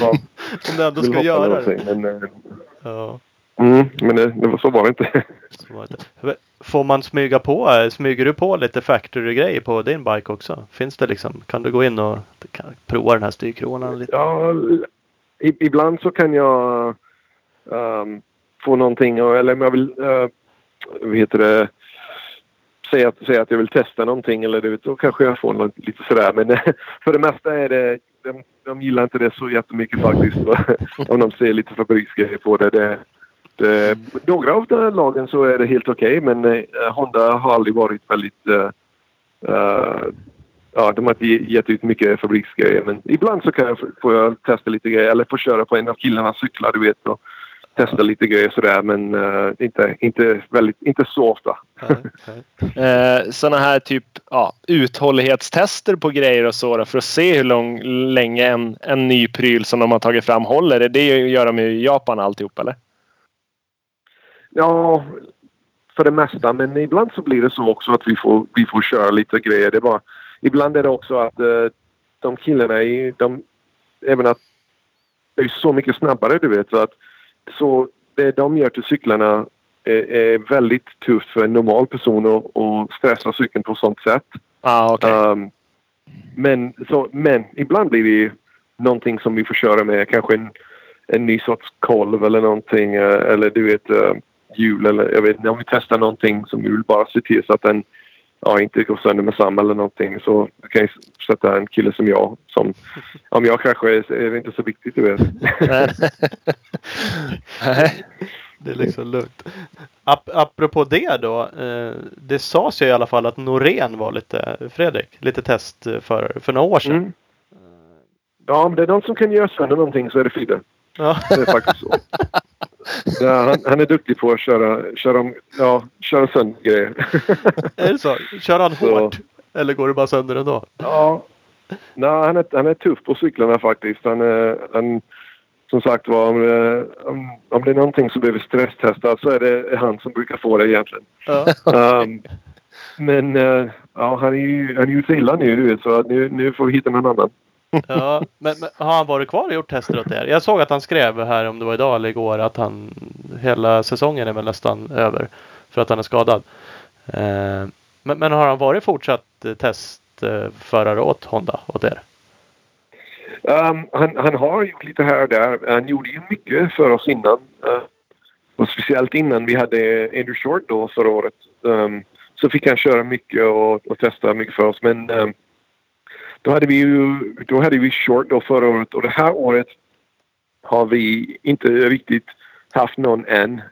ja, om du ändå ska göra. Men, eh, Ja, mm, men det, det var, så var det inte. var det. Får man smyga på? eh, Smyger du på lite factory-grejer på din bike också? Finns det liksom? Kan du gå in och prova den här styrkronan lite? Ja, ibland så kan jag ehm, få någonting eller om jag vill uh, vad heter det säga att, säga att jag vill testa någonting eller du vet, då kanske jag får något, lite sådär. Men för det mesta är det de, de gillar inte det så jättemycket faktiskt. om de ser lite fabriksgrejer på det. det, Eh, några av de lagen så är det helt okej men eh, Honda har aldrig varit väldigt eh, eh, Ja, de har inte gett ut mycket fabriksgrejer men ibland så kan jag, får jag testa lite grejer eller få köra på en av killarnas cyklar du vet. Och testa lite grejer sådär men uh, inte, inte, väldigt, inte så ofta. eh, Sådana här typ ja, uthållighetstester på grejer och så då, för att se hur lång, länge en, en ny pryl som de har tagit fram håller. Det gör de i Japan alltihop eller? Ja, för det mesta. Men ibland så blir det så också att vi får, vi får köra lite grejer. Det bara, ibland är det också att uh, de killarna, de, även att det är så mycket snabbare du vet. Så, att, så det de gör till cyklarna är, är väldigt tufft för en normal person att, att stressa cykeln på sånt sätt. Ah, okay. Um, men, så, men ibland blir det någonting som vi får köra med. Kanske en, en ny sorts kolv eller någonting. Eh, eller du vet hjul eller jag vet inte. Om vi testar någonting som vi vill bara se till så att den ja, inte går sönder med samma eller någonting så kan jag sätta en kille som jag som om jag kraschar är det inte så viktigt du vet. det är liksom lugnt. Ap apropå det då. Eh, det sades ju i alla fall att Norén var lite, Fredrik, lite test för, för några år sedan. Mm. Ja, om det är någon som kan göra sönder någonting så är det Fidde. Ja. Det är faktiskt så. Ja, han, han, är duktig på att köra, köra, ja, köra sönder grejer. Är det så? Kör han så. hårt? Eller går det bara sönder ändå? Ja. Nej, han är, han är tuff på cyklarna faktiskt. Han, är, han, som sagt var, om, om, om det är någonting som behöver stresstestas så är det han som brukar få det egentligen. Ja. Um, men uh, ja, han är ju, han är ju så illa nu, så nu, nu får vi hitta någon annan. Ja, men, men, har han varit kvar och gjort tester åt er? Jag såg att han skrev här om det var idag eller igår att han hela säsongen är väl nästan över för att han är skadad. Eh, men, men, har han varit fortsatt eh, testförare eh, åt Honda åt er? Um, han, han, har gjort lite här och där. Han gjorde ju mycket för oss innan. Uh, och speciellt innan vi hade Andrew Short då förra året. Um, så fick han köra mycket och, och testa mycket för oss. Men um, då hade vi ju då hade vi short då förra året och det här året har vi inte riktigt haft någon än.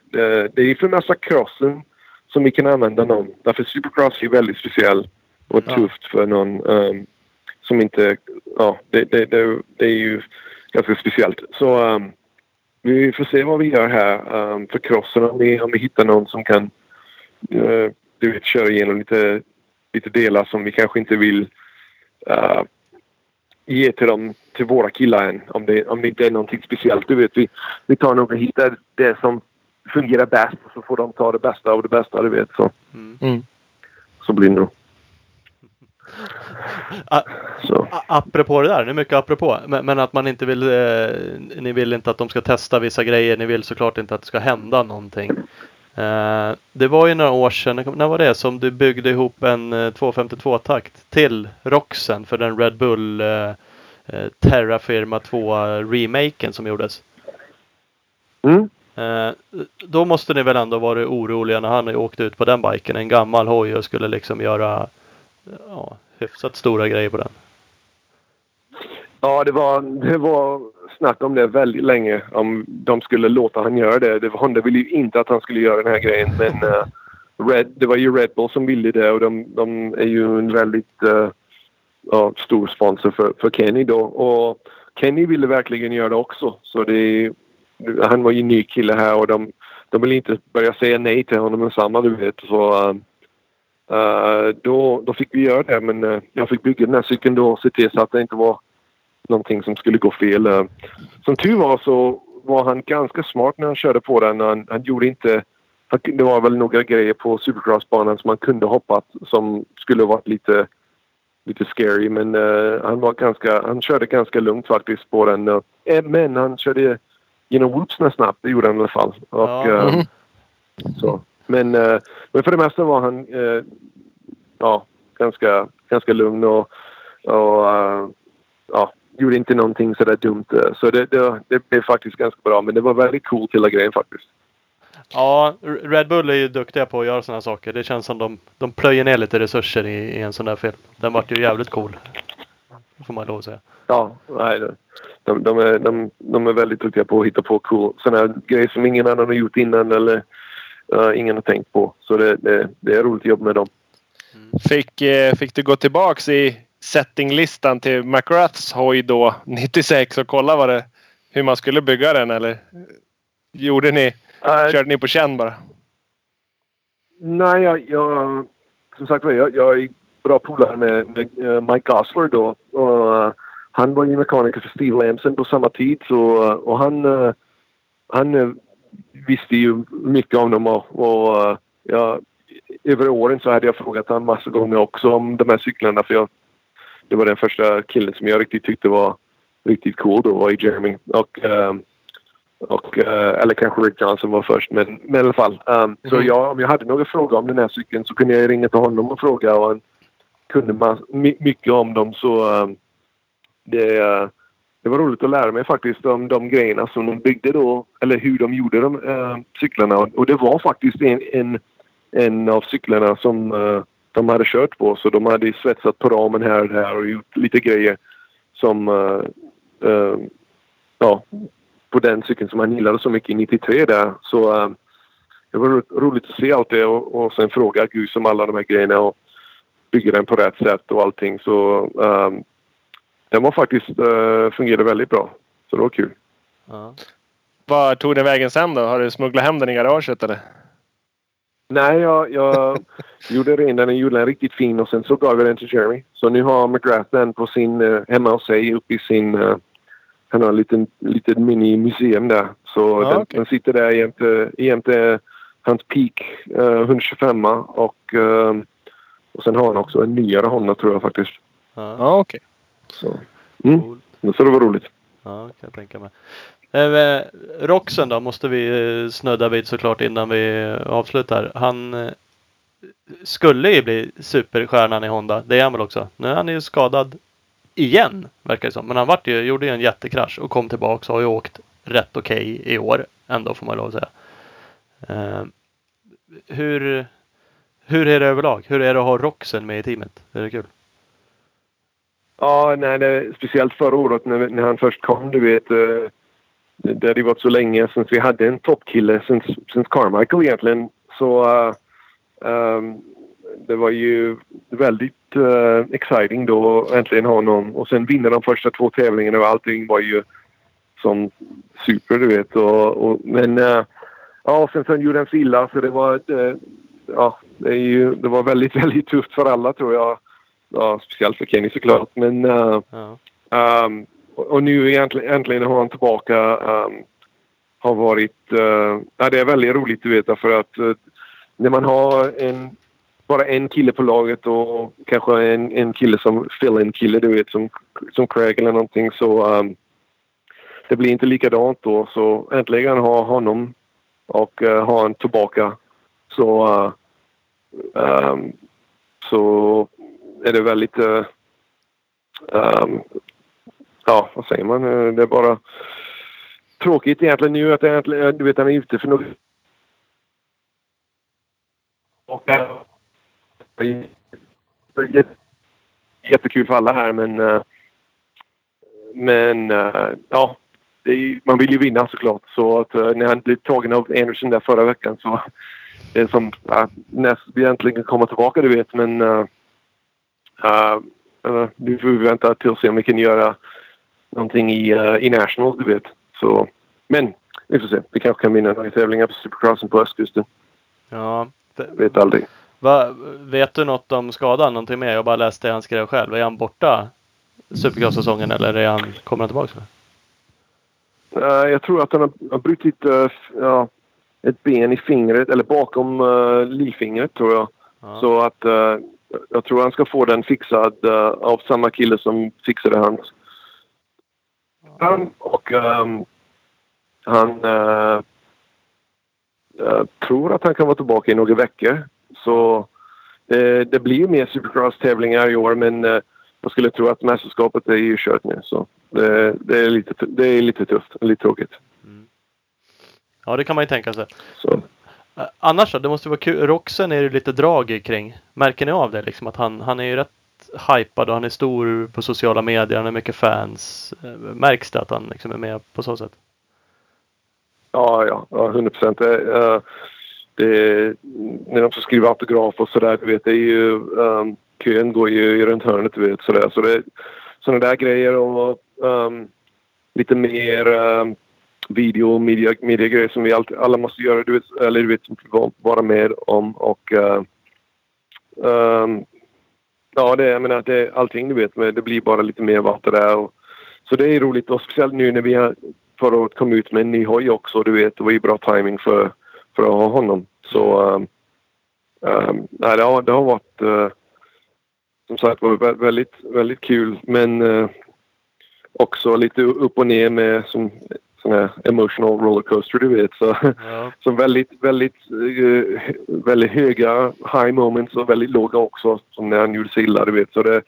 Det är för massa crossen som vi kan använda någon. Därför supercross är väldigt speciell och tufft för någon um, som inte... Ja, det, det, det, det, är ju ganska speciellt. Så um, vi får se vad vi gör här um, för crossen om vi, om vi hittar någon som kan uh, du vet, köra igenom lite, lite delar som vi kanske inte vill uh, ge till dem, till våra killar än. Om det, om det inte är någonting speciellt. Du vet, vi, vi tar nog och hittar det som fungerar bäst och så får de ta det bästa av det bästa, du vet. Så, mm. mm. så blir det nog. Så. Apropå det där, det är mycket apropå. Men, men att man inte vill, eh, ni vill inte att de ska testa vissa grejer. Ni vill såklart inte att det ska hända någonting. Uh, det var ju några år sedan, när var det, som du byggde ihop en uh, 252-takt till Roxen för den Red Bull uh, uh, Terra Firma 2-remaken som gjordes. Mm. då måste ni väl ändå varit oroliga när han åkte ut på den biken, en gammal hoj och skulle liksom göra ja, hyfsat stora grejer på den. Ja, det var, det var snack om det väldigt länge. Om de skulle låta han göra det. det var, Honda ville ju inte att han skulle göra den här grejen. Men uh, Red, det var ju Red Bull som ville det och de, de är ju en väldigt uh, uh, stor sponsor för, för Kenny då. Och Kenny ville verkligen göra det också. Så det, han var ju ny kille här och de, de ville inte börja säga nej till honom med samma du vet. Så, uh, Uh, då, då fick vi göra det men uh, jag fick bygga den här cykeln då och se till så att det inte var någonting som skulle gå fel. Uh, som tur var så var han ganska smart när han körde på den. Han, han gjorde inte... Det var väl några grejer på supercrossbanan som han kunde hoppat som skulle varit lite, lite scary men han var ganska... Han körde ganska lugnt faktiskt på den. men han körde genom whoopsna snabbt, det gjorde han i alla fall. Och, ja. mm. så. Men, eh, men för det mesta var han eh, ja, ganska, ganska lugn och, och uh, ja, gjorde inte någonting sådär dumt. Så det, det, det blev faktiskt ganska bra. Men det var väldigt coolt hela grejen faktiskt. Ja, Red Bull är ju duktiga på att göra sådana saker. Det känns som de, de plöjer ner lite resurser i, i en sån där film. Den vart ju jävligt cool. Får man lov att säga. Ja, nej. De, de, är, de, de är väldigt duktiga på att hitta på cool, sådana grejer som ingen annan har gjort innan eller uh, ingen har tänkt på. Så det, det, det är roligt att jobba med dem. Mm. Fick, eh, fick du gå tillbaks i settinglistan till McRaths hoj då 96 och kolla vad det, hur man skulle bygga den eller? gjorde ni? Eh, Körde ni på känn bara? Nej, jag, jag, som sagt jag, jag är bra polare med, med eh, Mike Gosler då. Och, eh, han var ju mekaniker för Steve Lamson på samma tid. Så, eh, och han, eh, han visste ju mycket om dem. Och, och jag, över åren så hade jag frågat honom massa gånger också om de här cyklarna. För jag, det var den första killen som jag riktigt tyckte var riktigt cool då var i Jeremy. Och, eh, och, eh, eller kanske Rick Johnson var först, men, men i alla fall. Um, Så Mhm. jag, om jag hade några frågor om den här cykeln så kunde jag ringa till honom och fråga och han kunde man, my, mycket om dem. Så um, det, eh, det var roligt att lära mig faktiskt om de grejerna som de byggde då, eller hur de gjorde de uh, cyklarna. Och det var faktiskt en, en, en av cyklarna som eh, de hade kört på. Så de hade svetsat på ramen här och där och gjort lite grejer som Uh, uh, ja, på den cykeln som han gillade så mycket i 93 där. Så uh, det var ro- roligt att se allt det och, och sen fråga Gus om alla de här grejerna och bygga den på rätt sätt och allting. Så den var faktiskt uh, fungerade väldigt bra. Så det var kul. Ja. Var tog den vägen sen då? Har du smugglat hem den i garaget eller? Nej, jag, jag gjorde ren den gjorde den riktigt fin och sen så gav jag den till Jeremy. Så nu har McGrath den på sin, eh, hemma hos sig uppe i sin, uh, han har en liten, liten mini-museum där. Så Ja, den, okej. den sitter där jämte, jämte hans Peak uh, 125 och, eh, och sen har han också en nyare Honda tror jag faktiskt. Ja. Ja, okej. Så, mm. Cool. så det var roligt. Ja, kan jag tänka mig. Eh, eh, Roxen då måste vi eh, snudda vid såklart innan vi eh, avslutar. Han skulle ju bli superstjärnan i Honda. Det är han väl också. Nu är han ju skadad igen verkar det som. Men han vart ju, gjorde ju en jättekrasch och kom tillbaka och har ju åkt rätt okej i år ändå får man lov att säga. Eh, hur, hur är det överlag? Hur är det att ha Roxen med i teamet? Är det kul? Ja, nej, det, speciellt förra året när, när han först kom. Du vet, eh, det det hade ju varit så länge sedan vi hade en toppkille, sen sen Carmichael egentligen. Så eh, ehm, det var ju väldigt eh, exciting då att äntligen ha någon. Och sen vinna de första två tävlingarna och allting var ju som super, du vet. Och, och, men eh, ja, sen, sen gjorde han sig illa så det var eh, ja, det, ju, det var väldigt, väldigt tufft för alla tror jag. Ja, speciellt för Kenny såklart. Men eh, Ja. Um, och och nu egentligen, äntligen har han tillbaka. Um, har varit... Uh, ja, det är väldigt roligt att veta för att uh, när man har en, bara en kille på laget och kanske en, en kille som fill-in kille du vet som, som Craig eller någonting så um, det blir inte likadant då. Så äntligen ha honom och eh, uh, ha han tillbaka så uh, um, så är det väldigt uh, um, ja, vad säger man? Eh, det är bara tråkigt egentligen nu att egentligen, eh, du vet, han är ute för något. Och, det är jättekul för alla här men men ja, det är, man vill ju vinna såklart. Så att när han blev tagen av Anderson där förra veckan så det är som uh, när vi äntligen kommer tillbaka du vet men uh, uh, nu får vi vänta till och se om vi kan göra någonting i, uh, i National, du vet. Så, men vi får se. Vi kanske kan vinna några tävlingar på Supercrossen på östkusten. ja. Vet aldrig. Va, vet du något om skadan? Någonting mer? Jag bara läste det han skrev själv. Är han borta Supercross-säsongen eller är han, kommer han tillbaka? Uh, jag tror att han har, har brutit uh, ja, ett ben i fingret, eller bakom uh, lillfingret tror jag. Ja. Så att uh, jag tror han ska få den fixad av samma kille som fixade hans. Han, och um, han uh, tror att han kan vara tillbaka i några veckor. Så det, det blir mer supercross-tävlingar i år men uh, jag skulle tro att mästerskapet är ju kört nu. Så det, det, är lite, det är lite tufft, lite tråkigt. ja, det kan man ju tänka sig. Så. Eh, Annars då? Det måste vara kul. Roxen är det lite drag kring. Märker ni av det? Liksom att han, han är ju rätt hypad och han är stor på sociala medier. Han har mycket fans. Eh, märks det att han liksom är med på så sätt? Ja, ja, ja 100 procent. Det, eh, det, när de ska skriva autograf och sådär, du vet, det är ju... Um, kön går ju runt hörnet, du vet, sådär. Så det sådana där grejer och um, lite mer um, video och media, mediagrejer som vi all, alla måste göra. Du vet, eller du vet, som får vara med om. Och, uh, um, ja, det, jag menar, det, allting du vet, det blir bara lite mer vatten där. Och, så det är roligt och speciellt nu när vi har förra året kom ut med en ny hoj också. Du vet, det var ju bra timing för, för att ha honom. Så um, um, nej, det, har, det har varit uh, som sagt var väldigt, väldigt kul men uh, också lite upp och ner med som sån här emotional rollercoaster du vet. Så, ja. så väldigt, väldigt, uh, väldigt höga high moments och väldigt låga också som när han gjorde sig illa du vet. Så det,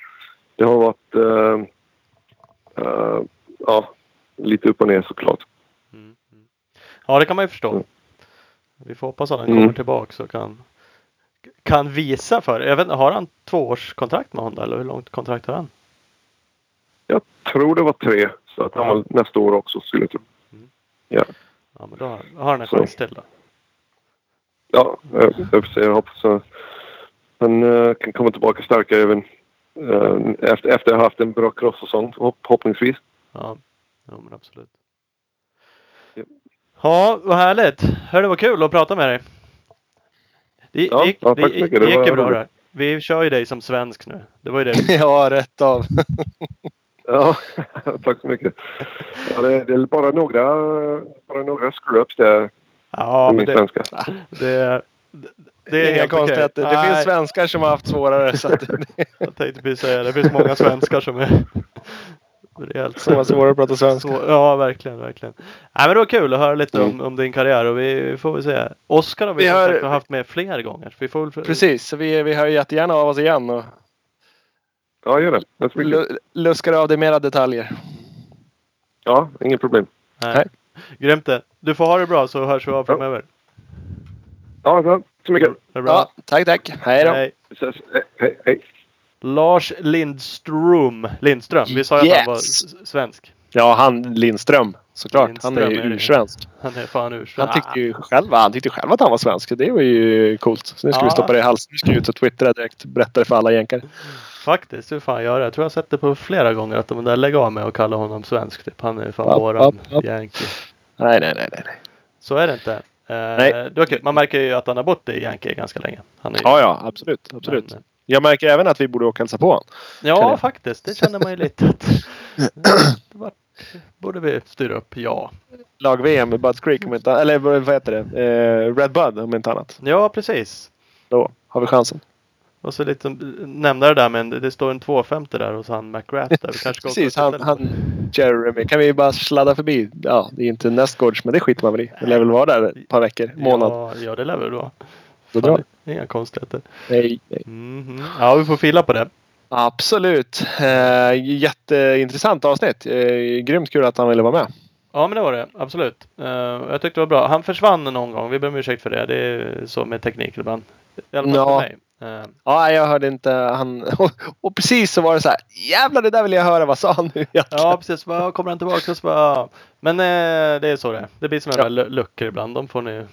det har varit uh, uh, ja, lite upp och ner såklart. Mm. mm. Ja det kan man ju förstå. Mm. Vi får hoppas att han kommer mm. tillbaka och kan, kan visa för jag vet, Har han tvåårskontrakt med Honda eller hur långt kontrakt har han? Jag tror det var tre. Så att han ja. nästa år också skulle jag tro. Ja. Ja men då har, har han en chans till då. Ja, jag, jag får se. Jag hoppas att han uh, kan komma tillbaka starkare även uh, efter, efter att ha haft en bra cross-säsong förhoppningsvis. Ja, ja men absolut. Ja, vad härligt. Hör det var kul att prata med dig. Det, ja, gick, ja, det, det, det gick ju bra det. Vi kör ju dig som svensk nu. Det var ju det. ja, rätt av. ja, tack så mycket. Ja, det, det, är bara några, bara några screw-ups där. Ja, men det, svenska. det, det är inga konstigheter. Det finns svenskar som har haft svårare. Så att... jag tänkte precis säga det. Det finns många svenskar som är Rejält. Som var svårare att prata svenska. Så, ja, verkligen, verkligen. Nej, men det var kul att höra lite mm. om, om din karriär och vi får väl se. Oskar har vi, vi har haft med fler gånger. Vi får väl... Precis, så vi, vi hör jättegärna av oss igen. Och... Ja, gör det. luskar av dig mera detaljer. Ja, inget problem. Nej. Nej. Grymt det. Du får ha det bra så hörs vi av framöver. Ja, tack så mycket. Det bra. Ja, tack, tack. Hej då. Hej. hej, hej. Lars Lindström. Lindström. Vi sa ju yes. att han var svensk. Ja, han Lindström. Såklart. Lindström han är ju ursvensk. Han är fan ursvensk. Han tyckte ju själv, han tyckte själv att han var svensk. Det var ju coolt. Så nu ska ja. vi stoppa det i halsen. Nu ska vi ut och twittra direkt. Berätta det för alla jänkare. Faktiskt, hur fan gör det? Jag tror jag har sett det på flera gånger att de där lägger av med att kalla honom svensk. Typ. Han är fan ja, våran ja, ja. Yankee. Nej, nej, nej, nej. Så är det inte. Uh, nej. Det. Man märker ju att han har bott i Yankee ganska länge. Är ja, ja, absolut. absolut. Men, jag märker även att vi borde åka och hälsa på honom. Ja, faktiskt. Det känner man ju lite att det borde vi styra upp, ja. Lag-VM med Buds Creek, om inte, eller vad heter det? Eh, Red Bud om inte annat. Ja, precis. Då har vi chansen. Och så lite nämna det där men det står en 250 där hos han McGrath där. Vi kanske Precis, han, han Jeremy. Kan vi bara sladda förbi? Ja, det är inte nästgårds men det skiter man väl i. Det lär väl vara där ett par veckor, månad. Ja, ja det lär väl vara. Då drar Inga konstigheter. Nej, nej. Mm -hmm. Ja, vi får fila på det. Absolut. Eh, jätteintressant avsnitt. Eh, grymt kul att han ville vara med. Ja men det var det. Absolut. Uh, jag tyckte det var bra. Han försvann någon gång. Vi ber om ursäkt för det. Det är så med teknik ibland. I alla fall ja. för mig. Uh. Ja, jag hörde inte han. Och, och, precis så var det så här. Jävlar, det där vill jag höra. Vad sa han nu egentligen? Ja, precis. Bara, kommer han tillbaka? Så bara, men uh, det är så det är. Det blir som ja. luckor ibland. De får ni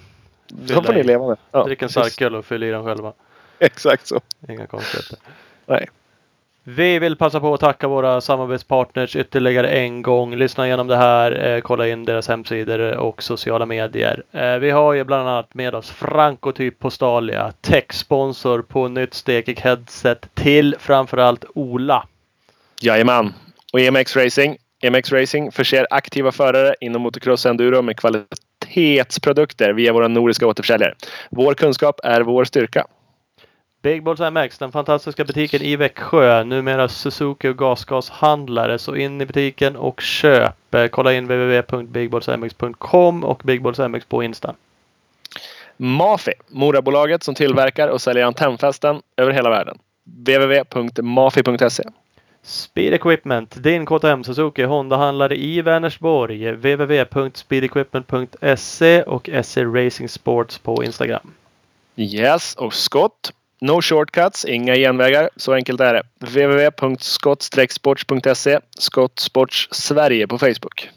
de får ni leva med. Ja, Drick en starköl och fyll i den själva. Exakt så. Inga konstigheter. Nej. Vi vill passa på att tacka våra samarbetspartners ytterligare en gång. Lyssna igenom det här, eh, kolla in deras hemsidor och sociala medier. Eh, vi har ju bland annat med oss Frankotyp Postalia, techsponsor på nytt stekig headset till framförallt Ola. Jajamän. Och EMX Racing. EMX Racing förser aktiva förare inom motocross enduro med kvalitetsprodukter via våra nordiska återförsäljare. Vår kunskap är vår styrka. Big Balls MX, den fantastiska butiken i Växjö. Numera Suzuki och gasgashandlare. Så in i butiken och köp. Kolla in www.bigballsmx.com och bigballsmx på Insta. Mafi, Morabolaget som tillverkar och säljer antennfästen över hela världen. www.mafi.se Speed Equipment, din KTM Suzuki Honda-handlare i Vänersborg. www.speedequipment.se och SE Racing Sports på Instagram. Yes, och Scott No shortcuts, inga genvägar. Så enkelt är det. www.skott-sports.se Skott Sports Sverige på Facebook.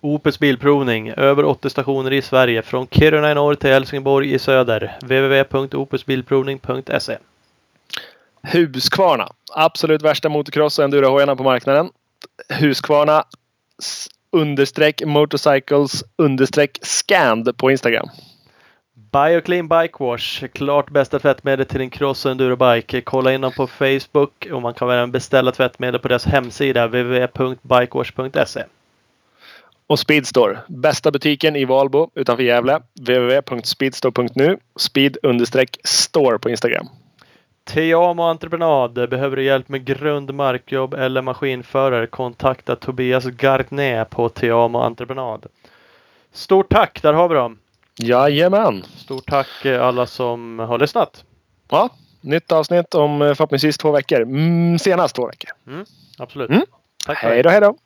Opus Bilprovning. Över 80 stationer i Sverige. Från Kiruna i norr till Helsingborg i söder. www.opusbilprovning.se Husqvarna. Absolut värsta motocross och endurohojarna på marknaden. Husqvarna understreck motorcycles understreck scand på Instagram. Bioclean Bike Wash, klart bästa tvättmedel till din cross och endurobike. Kolla in dem på Facebook och man kan även beställa tvättmedel på deras hemsida www.bikewash.se. Och Speedstore, bästa butiken i Valbo utanför Gävle. www.speedstore.nu. Speed understreck store på Instagram. Teamo Entreprenad. Behöver du hjälp med grund, markjobb eller maskinförare? Kontakta Tobias Gardné på Teamo Entreprenad. Stort tack! Där har vi dem. Jajamän! Stort tack eh, alla som har lyssnat. Ja, nytt avsnitt om eh, förhoppningsvis två veckor. Mm, senast två veckor. Absolut. Mm. Tack. Hej då, hej då!